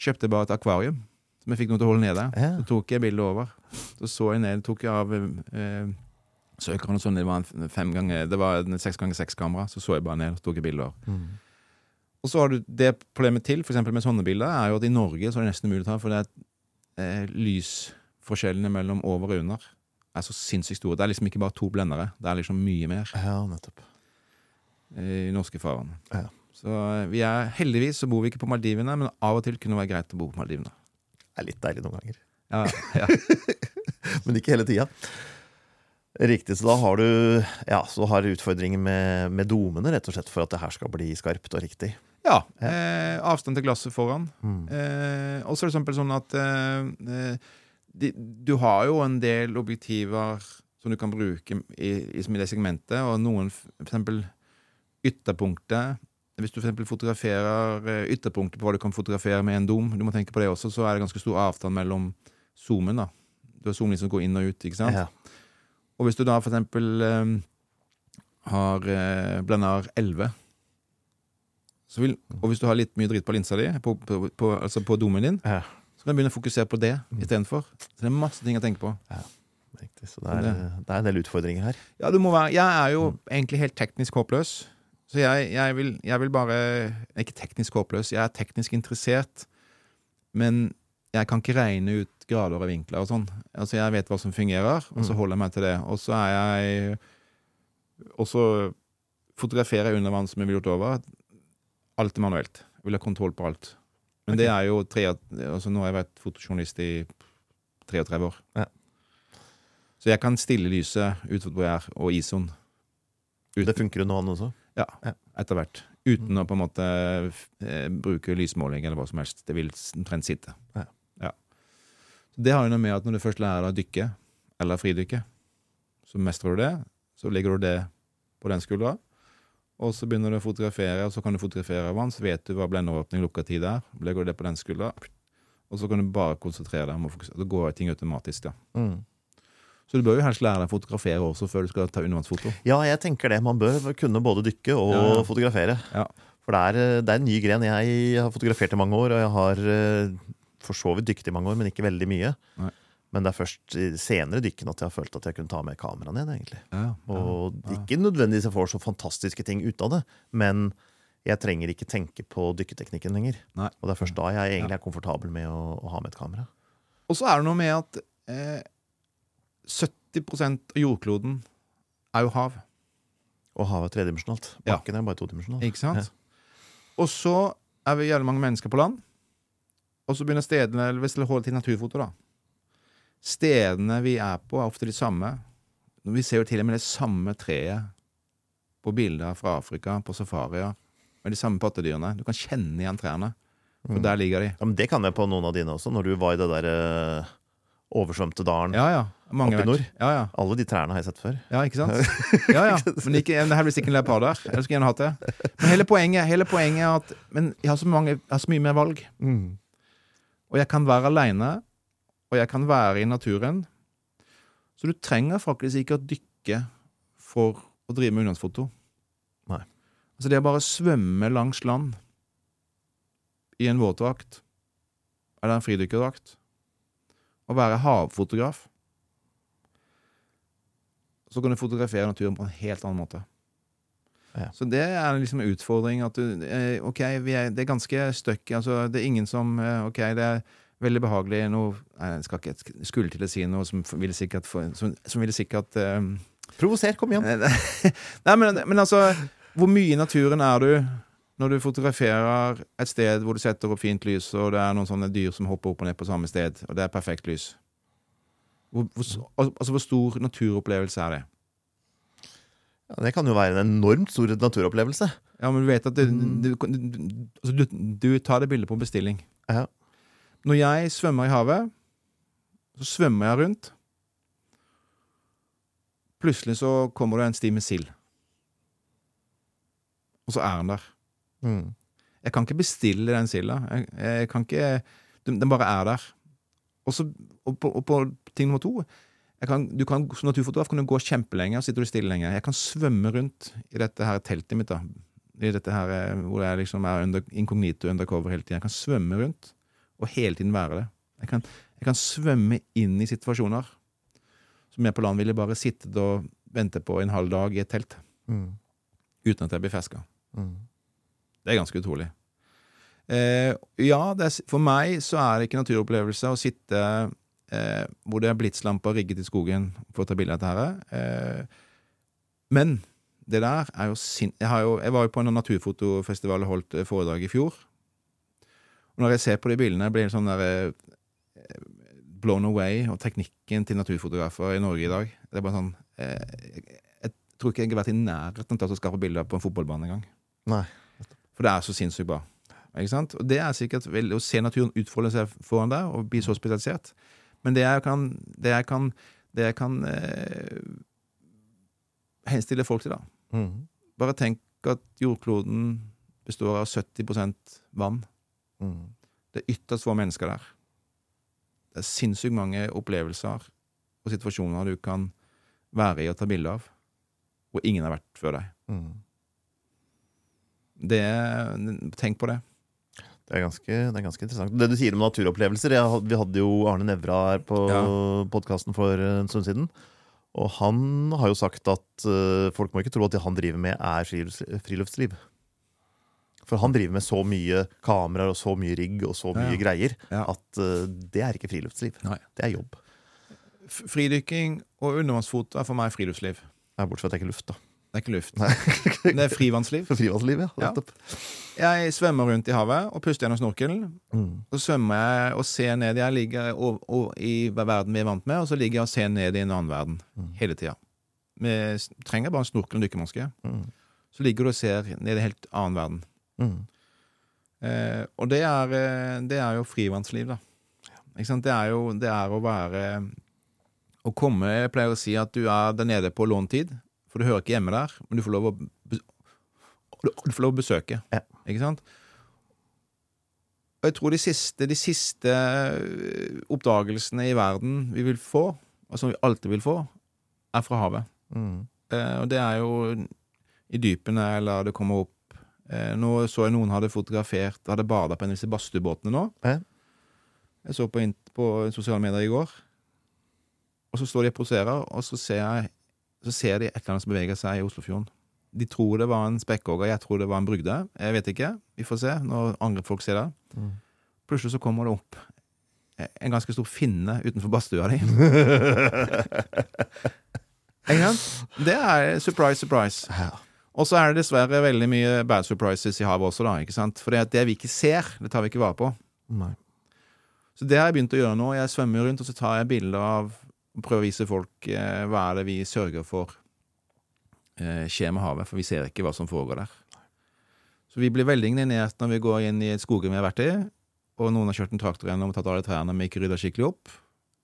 kjøpte jeg bare et akvarium. Som jeg fikk noe til å holde nede. Ja. Så tok jeg bildet over. Så så jeg ned, tok jeg av eh, søkeren og sånn, det var en fem ganger, det var en seks ganger seks kamera, så så jeg bare ned og tok bilder over. Mm. Og så har du det problemet til, eksempel med sånne bilder, er jo at i Norge så er det nesten umulig å ta, for det er eh, lysforskjellene mellom over og under er så sinnssykt store. Det er liksom ikke bare to blendere, det er liksom mye mer ja, nettopp. eh, i norske farvann. Ja. Så eh, vi er, heldigvis så bor vi ikke på Maldivene, men av og til kunne det være greit å bo på Maldivene. Det er litt deilig noen ganger. Ja, ja. Men ikke hele tida. Riktig. Så da har du ja, så har du utfordringer med, med domene, rett og slett, for at det her skal bli skarpt og riktig. ja eh, avstand til glasset foran. Mm. Eh, og så er det eksempel sånn at eh, eh, de, du har jo en del objektiver som du kan bruke i, i, i det segmentet, og noen f.eks. ytterpunktet Hvis du for fotograferer eh, ytterpunktet på hva du kan fotografere med en dom, du må tenke på det også, så er det ganske stor avstand mellom zoomen. da. Du har zoomen som går inn og ut. ikke sant? Ja. Og hvis du da for eksempel eh, har eh, blender 11 så vil, Og hvis du har litt mye dritt på linsa di, på, på, på, altså på domen din, Ja. Så kan du begynne å fokusere på det istedenfor. Så det er masse ting å tenke på. Riktig. Så det er, det er en del utfordringer her. Ja, du må være Jeg er jo egentlig helt teknisk håpløs. Så jeg, jeg, vil, jeg vil bare Ikke teknisk håpløs, jeg er teknisk interessert. Men jeg kan ikke regne ut grader og vinkler og sånn. Altså, jeg vet hva som fungerer, og så Mm. holder jeg meg til det. Og så er jeg Og så fotograferer jeg under vann som jeg ville gjort over. Alt er manuelt. Jeg vil ha kontroll på alt. Men det er jo tre, altså Nå har jeg vært fotojournalist i 33 år. Ja. Så jeg kan stille lyset ut hvor jeg er, og ISO-en. Uten- Det funker jo nå, også. Ja, Ja. etter hvert. Uten å på en måte eh, bruke lysmåling eller hva som helst. Det vil omtrent sitte. Ja. Så Det har jo noe med at når du først lærer deg å dykke, eller fridykke, så mestrer du det. Så legger du det på den skuldra. Og så begynner du å fotografere, og så kan du fotografere vann, så vet du hva blenderåpning lukka tid er. Legger du det på den skuldra, og så kan du bare konsentrere deg om å fokusere. Da går ting automatisk, ja. Mm. Så du bør jo helst lære deg å fotografere også før du skal ta undervannsfoto. Ja, jeg tenker det. Man bør kunne både dykke og Ja, ja. fotografere. Ja. For det er, det er en ny gren. Jeg har fotografert i mange år, og jeg har eh, for så vidt dykket i mange år, men ikke veldig mye. Nei. Men det er først i senere dykken at jeg har følt at jeg kunne ta med kameraet ned. egentlig. Ja, Og ja. ikke nødvendigvis jeg får så fantastiske ting ut av det, men jeg trenger ikke tenke på dykketeknikken lenger. Nei. Og det er først da jeg egentlig er komfortabel med å, å ha med et kamera. Og så er det noe med at eh, 70% av jordkloden er jo hav. Og havet er tredimensjonalt. Ja. Bakken er bare todimensjonal. Ikke sant? Og så er vi jævlig mange mennesker på land. Og så begynner stedene eller Hvis det holder til naturfoto, da. Stedene vi er på, er ofte de samme. Vi ser jo til og med det samme treet på bilder fra Afrika, på safarier, med de samme pattedyrene. Du kan kjenne igjen trærne. For Mm. der ligger de. Ja, men det kan jeg på noen av dine også, når du var i det der eh, oversvømte dalen. Ja, ja. Oppe i nord? Ja, ja. Alle de trærne har jeg sett før. Ja, ikke sant? Ja, ja. Men ikke, det her blir ikke en leopard der. Jeg skulle gjerne hatt det. Men hele poenget, hele poenget er at Men jeg har så, mange, jeg har så mye mer valg. Mm. Og jeg kan være aleine, og jeg kan være i naturen. Så du trenger faktisk ikke å dykke for å drive med ungdomsfoto. Nei. Altså det å bare svømme langs land i en våtdrakt eller en fridykkerdrakt, og være havfotograf Så kan du fotografere naturen på en helt annen måte. Ja. Så det er liksom en utfordring at du eh, OK, vi er, det er ganske støkk. Altså, det er ingen som eh, OK, det er veldig behagelig noe Nei, jeg skal ikke skulle til å si noe som ville sikkert Som, som ville sikkert um, Provoser, kom igjen! Nei, men, men altså Hvor mye i naturen er du når du fotograferer et sted hvor du setter opp fint lys, og det er noen sånne dyr som hopper opp og ned på samme sted, og det er perfekt lys? Hvor, hvor, altså, hvor stor naturopplevelse er det? Ja, det kan jo være en enormt stor naturopplevelse. Ja, men du vet at du, du, altså, du, du tar det bildet på bestilling. Ja. Når jeg svømmer i havet, så svømmer jeg rundt. Plutselig så kommer det en sti med sild. Og så er den der. Mm. Jeg kan ikke bestille den silda. Jeg, jeg kan ikke Den den bare er der. Og, så, og, på, og på ting nummer to kan, du kan, Som naturfotograf kan du gå kjempelenge og sitter du stille lenge. Jeg kan svømme rundt i dette her teltet mitt. da I dette her eh, Hvor jeg liksom er under, inkognito undercover hele tiden. Jeg kan svømme rundt og hele tiden være det. Jeg kan, jeg kan svømme inn i situasjoner som jeg på land ville bare sittet og vente på en halv dag i et telt. Mm. Uten at jeg blir ferska. Mm. Det er ganske utrolig. Eh, ja, er, for meg så er det ikke naturopplevelse å sitte eh, hvor det er blitslamper rigget i skogen for å ta bilde av dette her. Eh, men det der er jo sin... Jeg, har jo, jeg var jo på en naturfotofestival og holdt eh, foredrag i fjor. Og når jeg ser på de bildene, blir jeg sånn der eh, blown away og teknikken til naturfotografer i Norge i dag. Det er bare sånn eh, jeg, jeg tror ikke jeg har vært i nærheten av å skaffe bilder på en fotballbane engang. For det er så sinnssykt bra. Ikke sant? Og det er sikkert vel, å se naturen utfolde seg foran deg og bli så spesialisert. Men det jeg kan, det jeg kan, det jeg kan eh, henstille folk til, da Mm. Bare tenk at jordkloden består av 70% vann. Mm. Det er ytterst få mennesker der. Det er sinnssykt mange opplevelser og situasjoner du kan være i og ta bilde av, hvor ingen har vært før deg. Mm. Det, tenk på det. Det er, ganske, det er ganske interessant. Det du sier om naturopplevelser jeg, Vi hadde jo Arne Nævra her på Ja. podkasten for en stund siden. Og han har jo sagt at eh, folk må ikke tro at det han driver med, er friluftsliv. For han driver med så mye kameraer og så mye rigg og så mye Ja. greier at uh, det er ikke friluftsliv. Nei. Det er jobb. Fridykking og undervannsfoto er for meg friluftsliv. Ja, Bortsett fra at det ikke er luft, da. Det er ikke luft. Det er frivannsliv. Frivannsliv, ja. Ja. Jeg svømmer rundt i havet og puster gjennom snorkelen. Mm. Så svømmer jeg og ser ned. Jeg ligger o- o- i verden vi er vant med, og så ligger jeg og ser ned i en annen verden hele tida. Vi trenger bare en snorkel og dykkermaske. Mm. Så ligger du og ser ned i en helt annen verden. Mm. Eh, og det er, eh, det er jo frivannsliv, da. Det er jo det er å være Å komme Jeg pleier å si at du er der nede på låntid, for du hører ikke hjemme der, men du får lov å, du får lov å besøke. Ja. Ikke sant? Og jeg tror de siste, de siste eh, oppdagelsene i verden vi vil få, og som vi alltid vil få, er fra havet. Mm. Eh, og det er jo i dypene, eller det kommer opp eh, Nå så jeg noen hadde fotografert Hadde bada på en av disse badstuebåtene nå. Ja. Jeg så på, på sosiale medier i går. Og så står de og poserer, og så ser, jeg, så ser de et eller annet som beveger seg i Oslofjorden. De tror det var en spekkhogger, jeg tror det var en brugde. Jeg vet ikke. Vi får se når andre folk ser det. Mm. Plutselig så kommer det opp en ganske stor finne utenfor badstua di. Ikke sant? Det er surprise, surprise. Ja. Og så er det dessverre veldig mye bad surprises i havet også, da. ikke sant? For det vi ikke ser, det tar vi ikke vare på. Nei. Så det har jeg begynt å gjøre nå. Jeg svømmer rundt, og så tar jeg bilder av og prøver å vise folk eh, hva er det vi sørger for eh, skjer med havet, for vi ser ikke hva som foregår der. Så vi blir veldig indignert når vi går inn i et skogren vi har vært i, og noen har kjørt en traktor gjennom og tatt alle trærne vi ikke rydda skikkelig opp,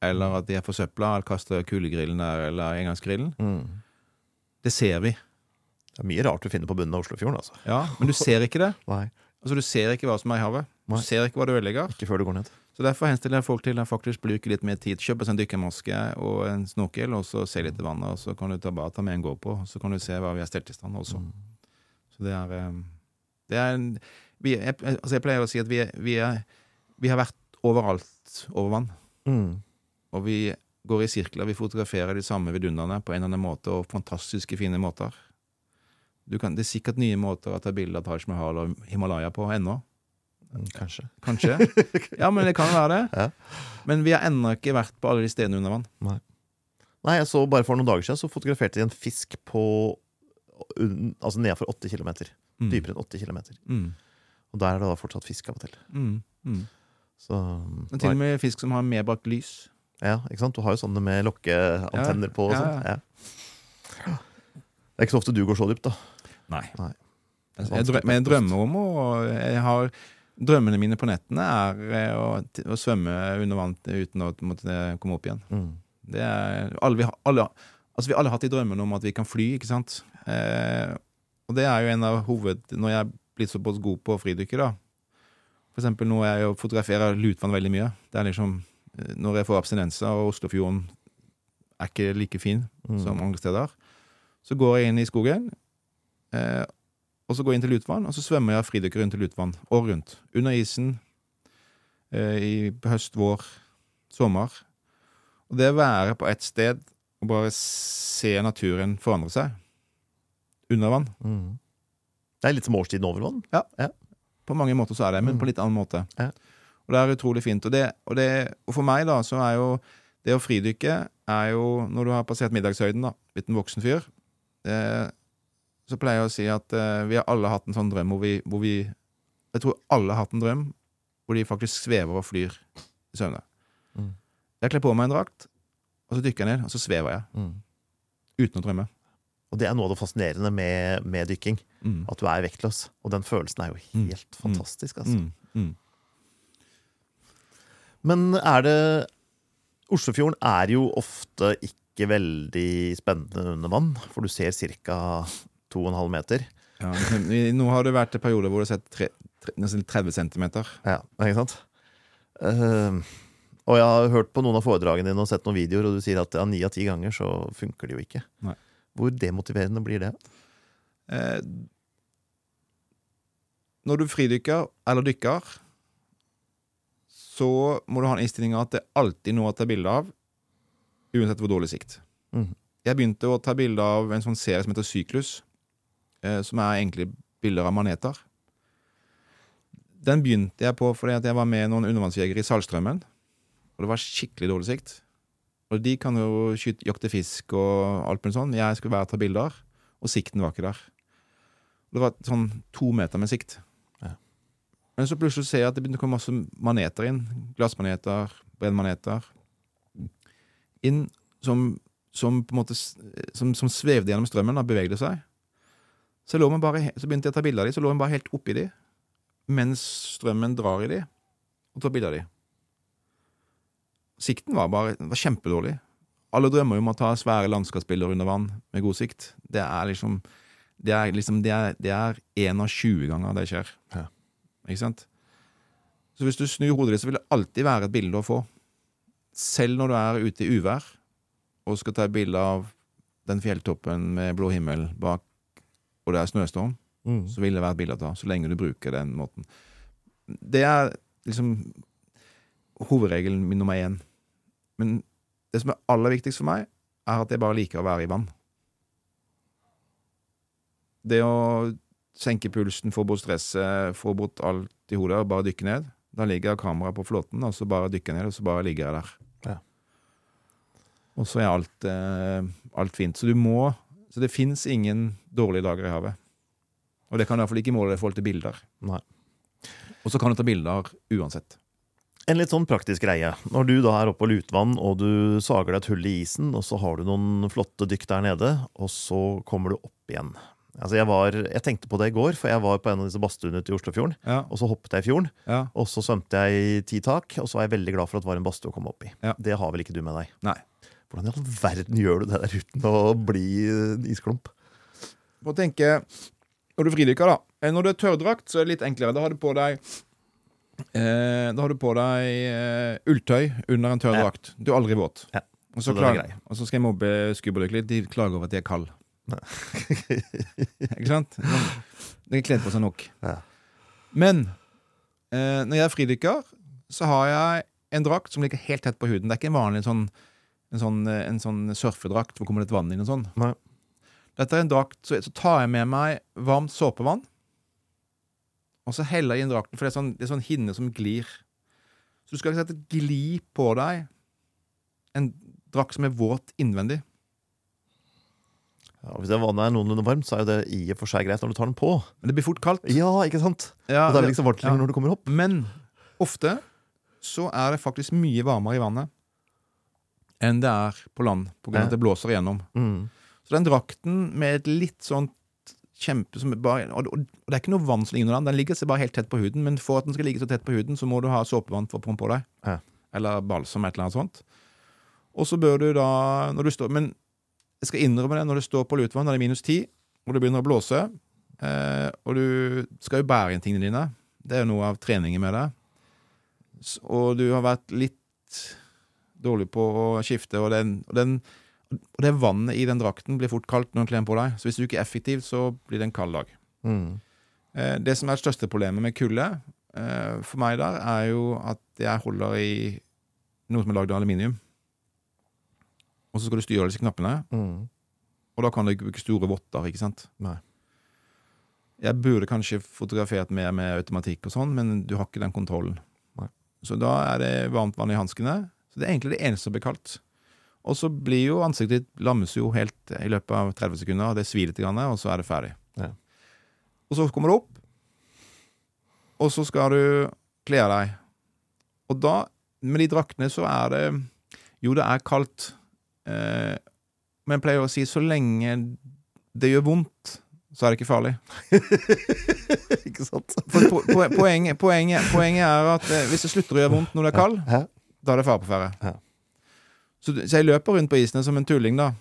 eller at de er forsøpla eller kaster kulegrillen der, eller engangsgrillen. Mm. Det ser vi. Det er mye rart du finner på bunnen av Oslofjorden, altså. Ja, men du ser ikke det. Nei. Altså, du ser ikke hva som er i havet. Du Nei. ser ikke hva du ødelegger. Ikke før du går ned. Så derfor henstiller jeg folk til å faktisk bruke litt mer tid. Kjøpe seg en dykkermaske og en snorkel, og så se litt i vannet. Og så kan du ta, bare ta med en gåpå og så kan du se hva vi har stelt i stand også. Så det er, eh, det er en, vi, jeg, altså jeg pleier å si at vi, er- vi, er, vi har vært overalt over vann. Mm. Og vi går i sirkler. Vi fotograferer de samme vidunderne på en eller annen måte, og fantastiske, fine måter. Du kan, det er sikkert nye måter å ta bilde av Taj Mahal og Himalaya på ennå. Mm, Kanskje. Kanskje. Ja, men det kan være det. Ja. Men vi har ennå ikke vært på alle de stedene under vann. Nei, jeg så bare for noen dager siden så fotograferte de en fisk på Altså nedenfor 8 km. Mm. Dypere enn 8 km. Mm. Og der er det da fortsatt fisk av og til. Mm. Mm. Så til og med fisk som har medbrakt lys. Ja, ikke sant? Du har jo sånne med lokkeantenner på og Ja, sånn. Ja. Det er ikke så ofte du går så dypt, da. Nei. Nei. Jeg, drø men jeg drømmer om å jeg har, Drømmene mine på nettene er eh, å, å svømme under vann uten å måtte komme opp igjen. Mm. Det er, alle, vi, alle, altså vi alle har hatt de drømmene om at vi kan fly, ikke sant? Eh, og det er jo en av hoved... Når jeg er blitt såpass god på fridykke, da. For eksempel nå er jeg og fotograferer lutvann veldig mye. Det er liksom eh, Når jeg får abstinenser, og Oslofjorden er ikke like fin Mm. som andre steder, så går jeg inn i skogen, eh, og så går jeg inn til lutvann, og så svømmer jeg fridykker rundt til lutvann. Året rundt. Under isen. Eh, I høst, vår, sommer. Og det å være på ett sted og bare se naturen forandre seg under vann Mm. Det er litt som årstiden over vann. Ja, På mange måter så er det, men Mm. på litt annen måte. Ja. Og det er utrolig fint. Og, det, og, det, og for meg, da, så er jo det å fridykke er jo Når du har passert middagshøyden, da, blitt en voksen fyr, eh, så pleier jeg å si at uh, vi har alle hatt en sånn drøm hvor vi, hvor vi Jeg tror alle har hatt en drøm hvor de faktisk svever og flyr i søvne. Mm. Jeg kler på meg en drakt, og så dykker jeg ned, og så svever jeg. Mm. Uten å drømme. Og det er noe av det fascinerende med, med dykking. Mm. At du er vektløs. Og den følelsen er jo helt Mm. fantastisk. Altså. Mm. Mm. Men er det Oslofjorden er jo ofte ikke veldig spennende under vann, for du ser ca. 2,5 meter. Ja, nå har det vært en periode hvor du har sett tre, tre, nesten 30 cm. Ja, ikke sant? Uh, og jeg har hørt på noen av foredragene dine og sett noen videoer, og du sier at ja, ni av ti ganger så funker det jo ikke. Nei. Hvor demotiverende blir det? Eh, når du fridykker eller dykker, så må du ha en innstilling av at det er alltid noe å ta bilde av, uansett hvor dårlig sikt. Mm. Jeg begynte å ta bilde av en sånn serie som heter Syklus, som er egentlig bilder av maneter. Den begynte jeg på fordi at jeg var med noen undervannsjegere i Saltstraumen, og det var skikkelig dårlig sikt. Og de kan jo skyte, jakte fisk og alt mulig sånn. Jeg skulle være og ta bilder. og sikten var ikke der. Det var sånn to meter med sikt. Ja. Men så plutselig ser jeg at det begynte å komme masse maneter inn. Glassmaneter, brennmaneter. Inn som, som på en måte som, som svevde gjennom strømmen og bevegde seg. Så, bare, så begynte jeg å ta bilder av dem, så lå hun bare helt oppi dem mens strømmen drar i dem, og tar bilder av dem. Sikten var bare var kjempedårlig. Alle drømmer jo om å ta svære landskapsbilder under vann med god sikt. Det er liksom Det er liksom Det er, det er en av 20 ganger det skjer. Ja. Ikke sant? Så hvis du snur hodet ditt, så vil det alltid være et bilde å få. Selv når du er ute i uvær og skal ta et bilde av den fjelltoppen med blå himmel bak, og det er snøstorm, Mm. så vil det være et bilde å ta, så lenge du bruker den måten. Det er liksom hovedregelen min nummer én. Men det som er aller viktigst for meg, er at jeg bare liker å være i vann. Det å senke pulsen, få bort stresset, få bort alt i hodet og bare dykke ned. Da ligger kameraet på flåten, og så bare dykker jeg ned, og så bare ligger jeg der. Ja. Og så er alt, eh, alt fint. Så du må Så det fins ingen dårlige dager i havet. Og det kan du iallfall ikke måle i forhold til bilder. Nei. Og så kan du ta bilder uansett. En litt sånn praktisk greie. Når du da er oppe på lutvann, og du sager deg et hull i isen, og så har du noen flotte dykk der nede, og så kommer du opp igjen. Altså jeg, var, jeg tenkte på det i går, for jeg var på en av disse badstuene til Oslofjorden. Ja, Og så hoppet jeg i fjorden, ja. og så svømte jeg i ti tak, og så var jeg veldig glad for at det var en badstue å komme opp i. Ja. Det har vel ikke du med deg? Nei. Hvordan i all verden gjør du det der uten å bli en isklump? For å tenke Når du fridykker, da. Eh, Når du er tørrdrakt, så er det litt enklere. Da har du på deg eh, Da har du på deg eh, ulltøy under en tørrdrakt. Du er aldri våt. Ja. Og, Så er grei. og så skal jeg mobbe skubberdykkere litt. De klager over at de er kalde. Ikke sant? De er kledd på seg nok. Ja. Men eh, når jeg er fridykker, så har jeg en drakt som ligger helt tett på huden. Det er ikke en vanlig sånn, en sånn, eh, en sånn surfedrakt hvor kommer det et vann inn og sånn. Nei. Dette er en drakt, så, så tar jeg med meg varmt såpevann. Og så heller jeg inn drakten, for det er sånn, det er sånn hinne som glir. Så du skal ikke sette gli på deg en drakt som er våt innvendig. Ja, hvis det vannet er noenlunde varmt, så er jo det i og for seg greit når du tar den på. Men det blir fort kaldt. Ja, ikke sant? Ja, Og det er så varmt ja. når du kommer opp. Men ofte så er det faktisk mye varmere i vannet enn det er på land, på grunn av at det blåser igjennom. Mm. Så den drakten med et litt sånt kjempe som bare, og, og, det er ikke noe vann som ligger under den, den ligger seg bare helt tett på huden, men for at den skal ligge så tett på huden, så må du ha såpevann for å pumpe på deg. Ja. Eller balsam, et eller annet sånt. Og så bør du da, når du står, men jeg skal innrømme det, når du står på lutvann, når det er minus 10, og det begynner å blåse, eh, og du skal jo bære inn tingene dine, det er jo noe av treningen med det, og du har vært litt dårlig på å skifte, og, den, og, den, og det vannet i den drakten blir fort kaldt når den kler den på deg. Så hvis du ikke er effektiv, så blir det en kald dag. Mm. Eh, det som er det største problemet med kulde eh, for meg der, er jo at jeg holder i noe som er lagd av aluminium. Og så skal du styre disse knappene, Mm. og da kan du ikke bruke store votter, ikke sant? Nei. Jeg burde kanskje fotografert mer med automatikk og sånn, men du har ikke den kontrollen. Nei. Så da er det varmt vann i hanskene. Det er egentlig det eneste som blir kaldt. Og så blir jo ansiktet ditt lammes jo helt i løpet av 30 sekunder, og det svir litt, og så er det ferdig. Ja. Og så kommer du opp, og så skal du kle av deg. Og da, med de draktene, så er det Jo, det er kaldt, eh, men jeg pleier å si så lenge det gjør vondt, så er det ikke farlig. ikke sant? For po po poenget, poenget, poenget er at eh, hvis det slutter å gjøre vondt når du er kald? Da er det fare på ferde. Ja. Så, så jeg løper rundt på isene som en tulling, da.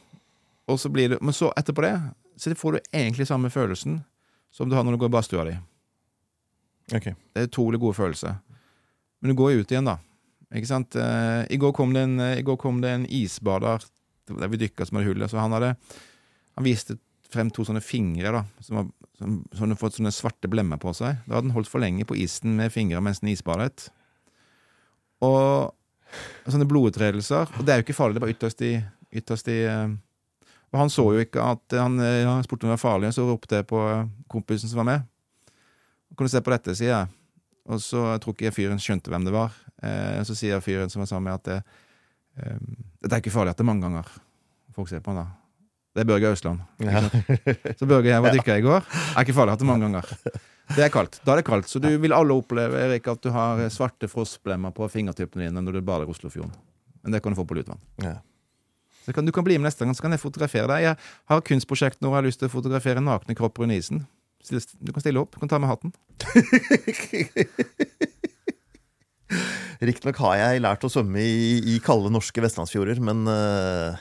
Og så blir det, men så etterpå det så får du egentlig samme følelsen som du har når du går i badstua di. Ok. Det er utrolig god følelse. Men du går jo ut igjen, da. Ikke sant? Eh, I går kom det en, i går kom det en isbader der vi dykka som hadde hullet. Så han hadde Han viste frem to sånne fingre da som, var, som, som hadde fått sånne svarte blemmer på seg. Da hadde han holdt for lenge på isen med fingre mens han isbadet. Og sånne blodutredelser. Og det er jo ikke farlig, det var ytterst i, ytterst i eh, Og han så jo ikke at han, ja, han spurte om det var farlig, så ropte jeg på eh, kompisen som var med. Kan du se på dette, sier jeg. Og så jeg tror ikke fyren skjønte hvem det var. Eh, så sier fyren som var sammen med, at det, eh, dette er ikke farlig at det er mange ganger folk ser på han da. Det er Børge Ausland. Ja. Så Børge jeg var dykka i går. Det er ikke farlig, at det er mange ganger. Det er kaldt. Da er det kaldt. Så du vil alle oppleve Erik, at du har svarte frostblemmer på fingertuppene dine når du bader i Oslofjorden. Men det kan du få på Lutvann. Ja. Så kan, du kan bli med neste gang, så kan jeg fotografere deg. Jeg har kunstprosjekt når jeg har lyst til å fotografere nakne kropper under isen. Du kan stille opp. Du kan ta med hatten. Riktignok har jeg lært å svømme i, i kalde norske vestlandsfjorder, men uh,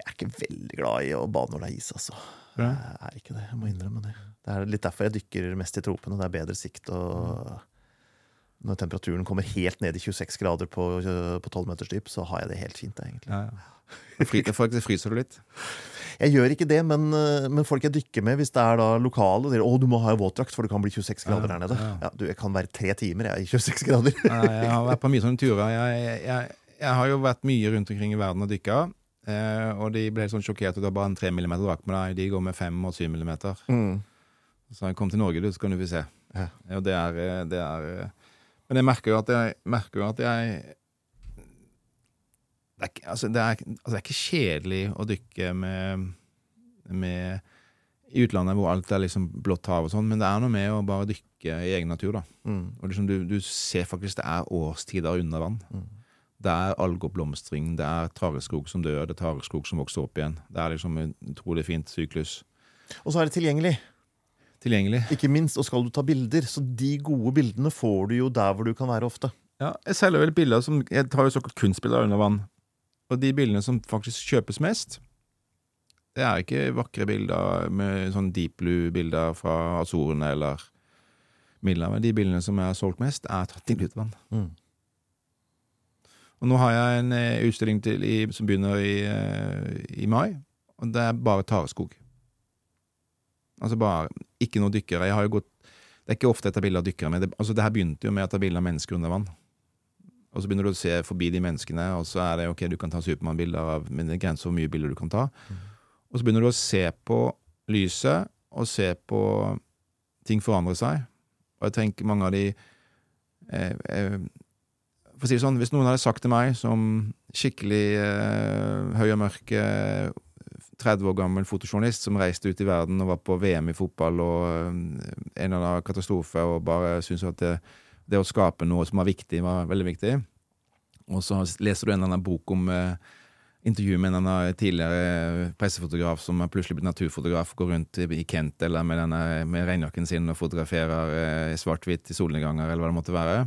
jeg er ikke veldig glad i å bade når det er is, altså. Jeg er ikke det, jeg må innrømme det. Det er litt derfor jeg dykker mest i tropene. Det er bedre sikt. og Når temperaturen kommer helt ned i 26 grader på, på 12 meters dyp, så har jeg det helt fint. det, egentlig. Ja, ja. Fri, fryser du litt? Jeg gjør ikke det, men, eh, men folk jeg dykker med, hvis det er da lokale, sier å, du må ha våtdrakt, for det kan bli 26 grader Ja, der nede. ja. Du, jeg kan være tre timer jeg, i 26 grader. Jeg har vært på mye sånne turer. Jeg, jeg, jeg, jeg har jo vært mye rundt omkring i verden og dykka. Eh, og de ble helt sånn sjokkert at du har bare en 3 mm drakt med deg. De går med 5 og 7 mm. Mm. Så jeg kom til Norge, du, så kan du få se. Ja. Og det er, eh, det er eh, Men jeg merker jo at jeg, merker jo at jeg det er, altså, det, er, altså, det er ikke kjedelig å dykke med, med i utlandet hvor alt er liksom blått hav og sånn, men det er noe med å bare dykke i egen natur, da. Mm. Og liksom du, du ser faktisk det er årstider under vann. Mm. Det er algeoppblomstring, det er tareskog som dør, det er tareskog som vokser opp igjen. Det er liksom en utrolig fint syklus. Og så er det tilgjengelig. Tilgjengelig. Ikke minst, og skal du ta bilder, så de gode bildene får du jo der hvor du kan være ofte. Ja, jeg selger vel bilder som Jeg tar jo såkalt kunstbilder under vann. Og de bildene som faktisk kjøpes mest, det er ikke vakre bilder med sånn deep blue-bilder fra Azorene eller Middelhavet. De bildene som er solgt mest, er tatt i Lutvann. Mm. Og nå har jeg en eh, utstilling til i, som begynner i, eh, i mai, og det er bare tareskog. Altså bare Ikke noe dykkere. Jeg har jo gått Det er ikke ofte jeg tar bilde av dykkere, men det, altså det her begynte jo med å ta bilde av mennesker under vann. Og så begynner du å se forbi de menneskene, og så er det ok, du kan ta Supermann-bilder av Men det er grenser hvor mye bilder du kan ta. Og så begynner du å se på lyset, og se på ting forandre seg. Og jeg tenker mange av de eh, eh, For å si det sånn, hvis noen hadde sagt til meg som skikkelig eh, høy og mørk eh, 30 år gammel fotojournalist som reiste ut i verden og var på VM i fotball og eh, en eller annen katastrofe og bare syntes at det, det å skape noe som var viktig, var veldig viktig. Og så leser du en eller annen bok om eh, intervju med en tidligere pressefotograf som er plutselig blitt naturfotograf, går rundt i, Kent eller med, med regnjakken sin og fotograferer eh, svart-hvitt i solnedganger, eller hva det måtte være.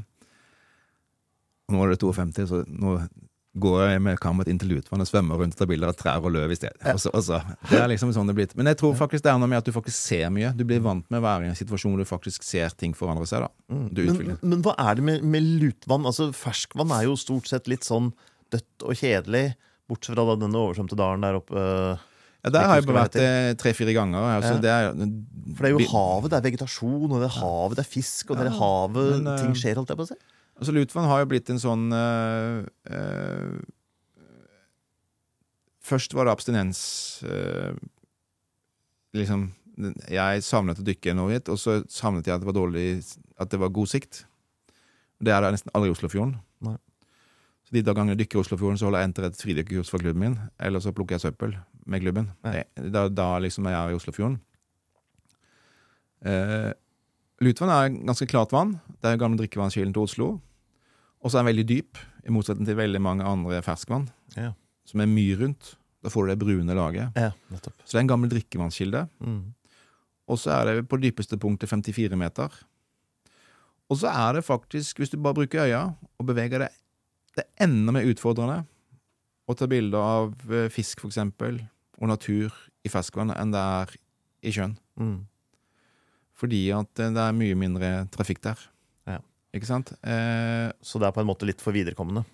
Nå er det 52, så nå går jeg med kameraet inn til Lutvann og svømmer rundt og tar bilder av trær og løv i stedet. Og så, og så. Det er liksom sånn det er blitt. Men jeg tror faktisk det er noe med at du faktisk ser mye. Du blir vant med å være i en situasjon hvor du faktisk ser ting forandre seg. Du Men, men hva er det med, med lutvann? Altså, Ferskvann er jo stort sett litt sånn dødt og kjedelig, bortsett fra da denne oversvømte dalen der oppe. Ja, der har jeg bare vært eh, tre-fire ganger. Altså, Ja. det er, For det er jo havet, det er vegetasjon, og det er havet, det er fisk, og det er havet men, eh, ting skjer, holdt jeg på å si. Altså Lutvann har jo blitt en sånn øh, øh, Først var det abstinens. øh, liksom Jeg savnet å dykke noe hit, og så savnet jeg at det var dårlig At det var god sikt. Det er det nesten aldri i Oslofjorden. Nei. Så De da gangene jeg dykker i Oslofjorden, så holder jeg enten et fridykkerkurs for klubben min, eller så plukker jeg søppel med klubben. Da, da liksom jeg er i Oslofjorden. Eh, Lutvann er ganske klart vann. Det er gamle drikkevannskilden til Oslo. Og så er den veldig dyp, i motsetning til veldig mange andre ferskvann, Ja. som er mye rundt. Da får du det brune laget. Ja. Så det er en gammel drikkevannskilde. Mm. Og så er det på det dypeste punktet 54 meter. Og så er det faktisk, hvis du bare bruker øya og beveger deg Det er enda mer utfordrende å ta bilder av eh, fisk, for eksempel, og natur i ferskvann enn det er i sjøen. Mm. Fordi at det er mye mindre trafikk der. Ja. Ikke sant? Eh, Så det er på en måte litt for viderekommende.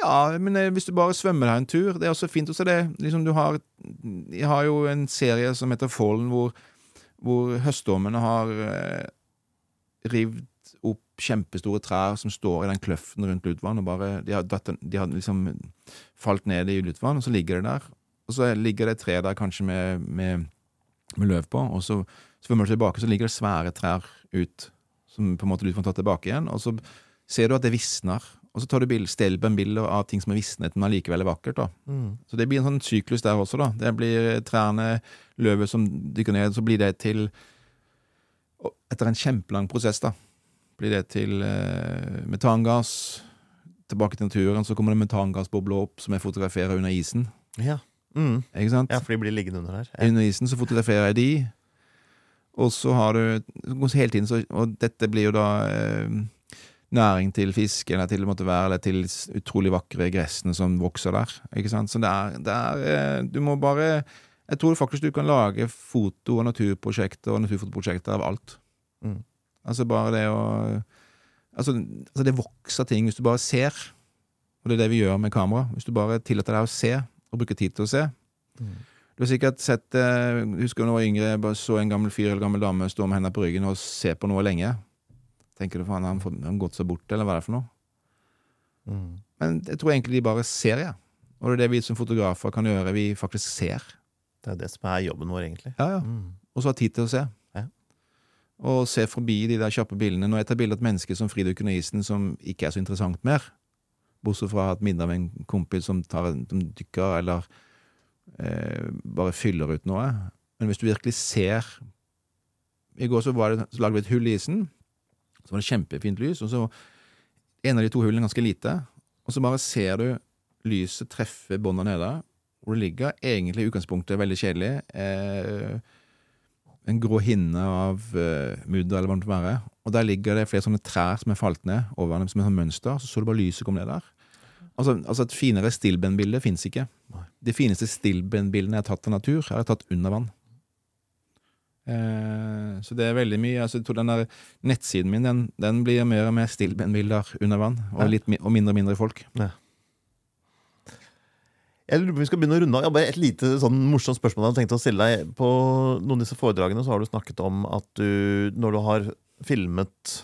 Ja, men eh, hvis du bare svømmer deg en tur, det er også fint å se det. Liksom, du har, jeg har jo en serie som heter Fallen, hvor, hvor høststormene har eh, rivd opp kjempestore trær som står i den kløften rundt Lutvann, og bare, de har, de har liksom falt ned i Lutvann, og så ligger det der. Og så ligger det et tre der kanskje med, med, med løv på, og så svømmer du tilbake, så ligger det svære trær ut, som på en måte du får ta tilbake igjen, og så ser du at det visner, og så tar du bild- stelbenbilder av ting som er visnet, men allikevel er vakkert. da. Mm. Så det blir en sånn syklus der også, da. Det blir trærne, løvet som dykker ned, så blir det til Etter en kjempelang prosess, da, blir det til eh, metangass. Tilbake til naturen, så kommer det metangassbobler opp som jeg fotograferer under isen. Ja. Mm. Ikke sant? ja, for de blir liggende under der. Ja. Under isen så fotograferer jeg de. Og så har du hele tiden så, Og dette blir jo da eh, næring til fisk, eller til, måtte være, eller til utrolig vakre gressene som vokser der. Ikke sant? Så det er, det er eh, Du må bare Jeg tror faktisk du kan lage foto- og naturprosjekter og naturfotoprosjekter av alt. Mm. Altså bare det å altså, altså det vokser ting hvis du bare ser. Og det er det vi gjør med kamera. Hvis du bare tillater deg å se, og bruker tid til å se. Mm. Du har sikkert sett eh, Husker du da jeg var yngre, jeg bare så en gammel fyr eller gammel dame stå med hendene på ryggen og se på noe lenge. Tenker du faen, har han han gått seg bort, eller hva er det for noe? Mm. Men jeg tror egentlig de bare ser, ja. Og det er det vi som fotografer kan gjøre. Vi faktisk ser. Det er det som er jobben vår, egentlig. Ja, ja. Mm. Og så ha tid til å se. Ja. Og se forbi de der kjappe bildene. Når jeg tar bilde av et menneske som fridykker under isen, som ikke er så interessant mer, bortsett fra et minne av en kompis som, tar, en- dykker, eller eh, bare fyller ut noe. Men hvis du virkelig ser I går så, det, så lagde vi et hull i isen. Så var det kjempefint lys, og så en av de to hullene ganske lite. Og så bare ser du lyset treffe bånda nede, hvor det ligger egentlig i utgangspunktet veldig kjedelig. Eh, en grå hinne av eh, mudder, eller hva det måtte være. Og der ligger det flere sånne trær som er falt ned over dem som et sånn mønster. Så så du bare lyset komme ned der. Altså, altså Et finere stillbandbilde fins ikke. De fineste stillbindbildene jeg har tatt av natur, har jeg tatt under vann. Eh, så det er veldig mye altså, jeg tror den der Nettsiden min den, den blir mer og mer stillbindbilder under vann, og, litt, og mindre og mindre folk. Jeg lurer på om vi skal begynne å runde av. Bare et lite sånn morsomt spørsmål jeg hadde tenkt å stille deg. På noen av disse foredragene så har du snakket om at du, når du har filmet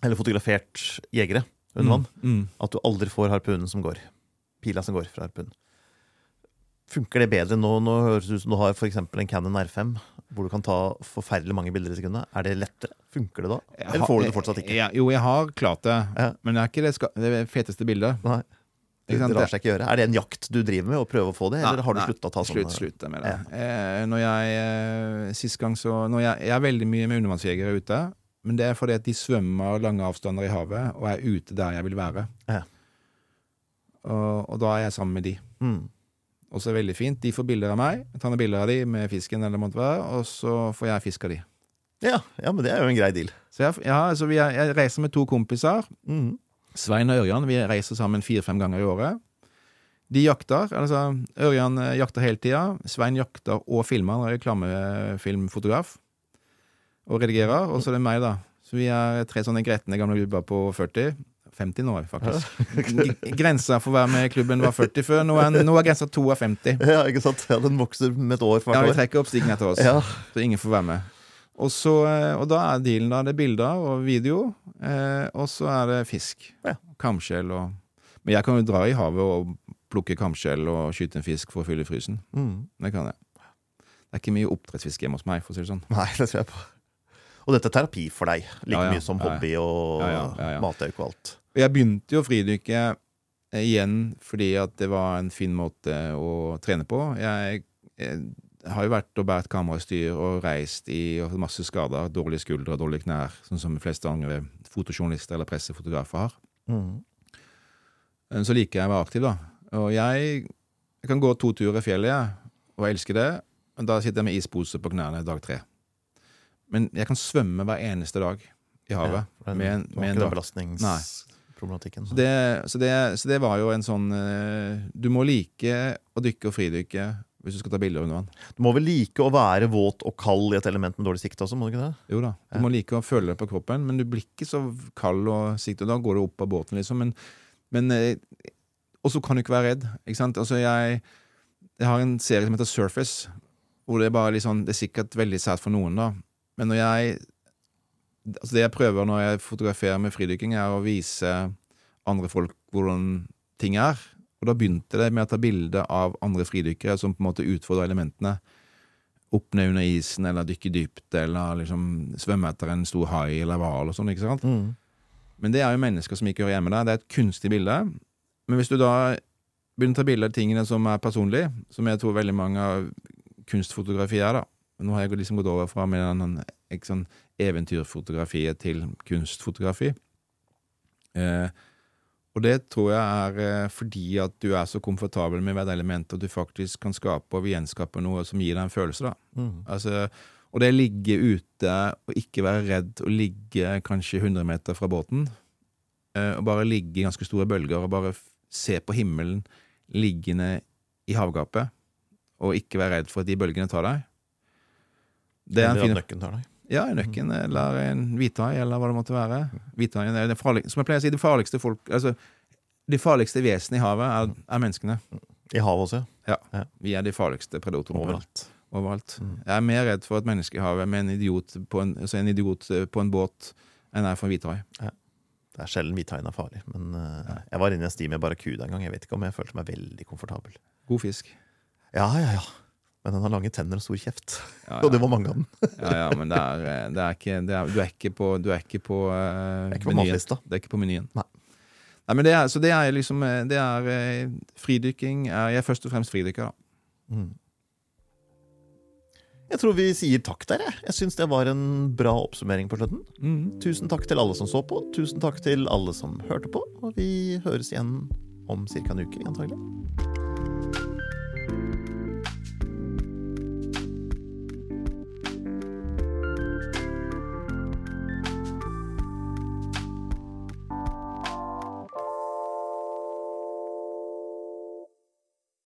eller fotografert jegere under vann, Mm. at du aldri får harpunen som går. Pila som går fra harpunen. Funker det bedre nå? Nå høres det ut som du har eksempel en Canon R5, hvor du kan ta forferdelig mange bilder i sekundet. Er det lettere? Funker det da? Eller får du det fortsatt ikke? Ja, jo, jeg har klart det, Ja. men det er ikke det, det feteste bildet. Nei. Er det en jakt du driver med, å prøve å få det, eller har du slutta å ta sånne Slutt, slutt med det. Eh, når jeg, eh, sist gang så når jeg, jeg er veldig mye med undervannsjegere ute, men det er fordi at de svømmer lange avstander i havet og er ute der jeg vil være. Ja. Og, og da er jeg sammen med de. Mm. Og så er det veldig fint. De får bilder av meg, jeg tar noen bilder av de med fisken, eller måtte være, og så får jeg fisk av de. Ja, ja, men det er jo en grei deal. Så jeg, ja, altså vi er, jeg reiser med to kompiser. Mm. Svein og Ørjan vi reiser sammen fire-fem ganger i året. De jakter. altså Ørjan eh, jakter hele tida. Svein jakter og filmer. Han er reklamefilmfotograf. Og redigerer. Og så er det meg, da. Så vi er tre sånne gretne gamle gubber på 40. 50 nå, faktisk. Grensa for å være med i klubben var 40 før. Nå er, nå er grensa 52. Ja, ikke sant? Ja, Den vokser med et år for Ja, vi trekker opp stigen etter oss. Ja. Så ingen får være med. Og, så, eh, og da er dealen da, det er bilder og video, eh, og så er det fisk. Ja. Kamskjell og Men jeg kan jo dra i havet og plukke kamskjell og skyte en fisk for å fylle frysen. Mm. Det kan jeg. Det er ikke mye oppdrettsfisk hjemme hos meg, for å si det sånn. Nei, det tror jeg på. Og dette er terapi for deg, like Ja, ja. mye som hobby og Ja, ja, og alt. Og jeg begynte jo å fridykke eh, igjen fordi at det var en fin måte å trene på. Jeg, jeg har jo vært og båret kamerastyr og reist i og masse skader, dårlige skuldre og dårlige knær, sånn som de fleste andre fotojournalister eller pressefotografer har. Mm. Så liker jeg å være aktiv, da. Og jeg, jeg kan gå to turer i fjellet, jeg, og jeg elsker det. Og da sitter jeg med ispose på knærne dag tre. Men jeg kan svømme hver eneste dag i havet. Ja, med en- du har med en belastningsproblematikken. Så det, så, det, så det var jo en sånn eh, Du må like å dykke og fridykke hvis du skal ta bilder under vann. Du må vel like å være våt og kald i et element med dårlig sikt også, må du ikke det? Jo da, Du Ja. må like å føle det på kroppen, men du blir ikke så kald og siktet. Da går du opp av båten, liksom. Men, men eh, Og så kan du ikke være redd. Ikke sant? Altså, jeg, jeg har en serie som heter Surface, hvor det er bare sånn Det er sikkert veldig sært for noen, da. Men når jeg Altså Det jeg prøver når jeg fotograferer med fridykking, er å vise andre folk hvordan ting er. Og da begynte det med å ta bilde av andre fridykkere som på en måte utfordrer elementene. Opp ned under isen, eller dykke dypt, eller liksom svømme etter en stor hai eller hval og sånn. ikke sant? Mm. Men det er jo mennesker som ikke hører hjemme der. Det er et kunstig bilde. Men hvis du da begynner å ta bilder av tingene som er personlige, som jeg tror veldig mange av kunstfotografi er, da. Nå har jeg liksom gått over fra med en, en, sånn eventyrfotografiet til kunstfotografi. Eh, og det tror jeg er eh, fordi at du er så komfortabel med hvert element at du faktisk kan skape og gjenskape noe som gir deg en følelse. da. Mm. Altså, og det å ligge ute og ikke være redd å ligge kanskje 100 meter fra båten, eh, og bare ligge i ganske store bølger og bare se på himmelen liggende i havgapet, og ikke være redd for at de bølgene tar deg. Det er en fin nøkken tar deg. ja, en nøkken eller en hvithai, eller hva det måtte være. Hvithaien er det farlig, Som jeg pleier å si, det farligste folk Altså, de farligste vesenene i havet er, er menneskene. I havet også, ja. Vi er de farligste predatorene Overalt. overalt. Mm. Jeg er mer redd for et menneske i havet med en idiot på en, altså en, idiot eh, på en båt enn jeg er for en hvithai. Det er sjelden hvithaien er farlig. Men eh, jeg var inne i en sti med barrakuda en gang. Jeg vet ikke om jeg følte meg veldig komfortabel. God fisk. Ja, ja, ja. Men den har lange tenner og stor kjeft. Ja, Og det var mange av den. ja, ja men det er, eh, det er ikke det er, Du er ikke på, du er ikke på uh, ikke på menyen. Det er ikke på menyen. Nei. Nei, men det er, så det er liksom eh, Det er fridykking. Jeg er først og fremst fridykker, da. Mm. Jeg tror vi sier takk der, jeg. Jeg syns det var en bra oppsummering på slutten. Mm. Tusen takk til alle som så på. Tusen takk til alle som hørte på. Og vi høres igjen om ca. en uke, antagelig.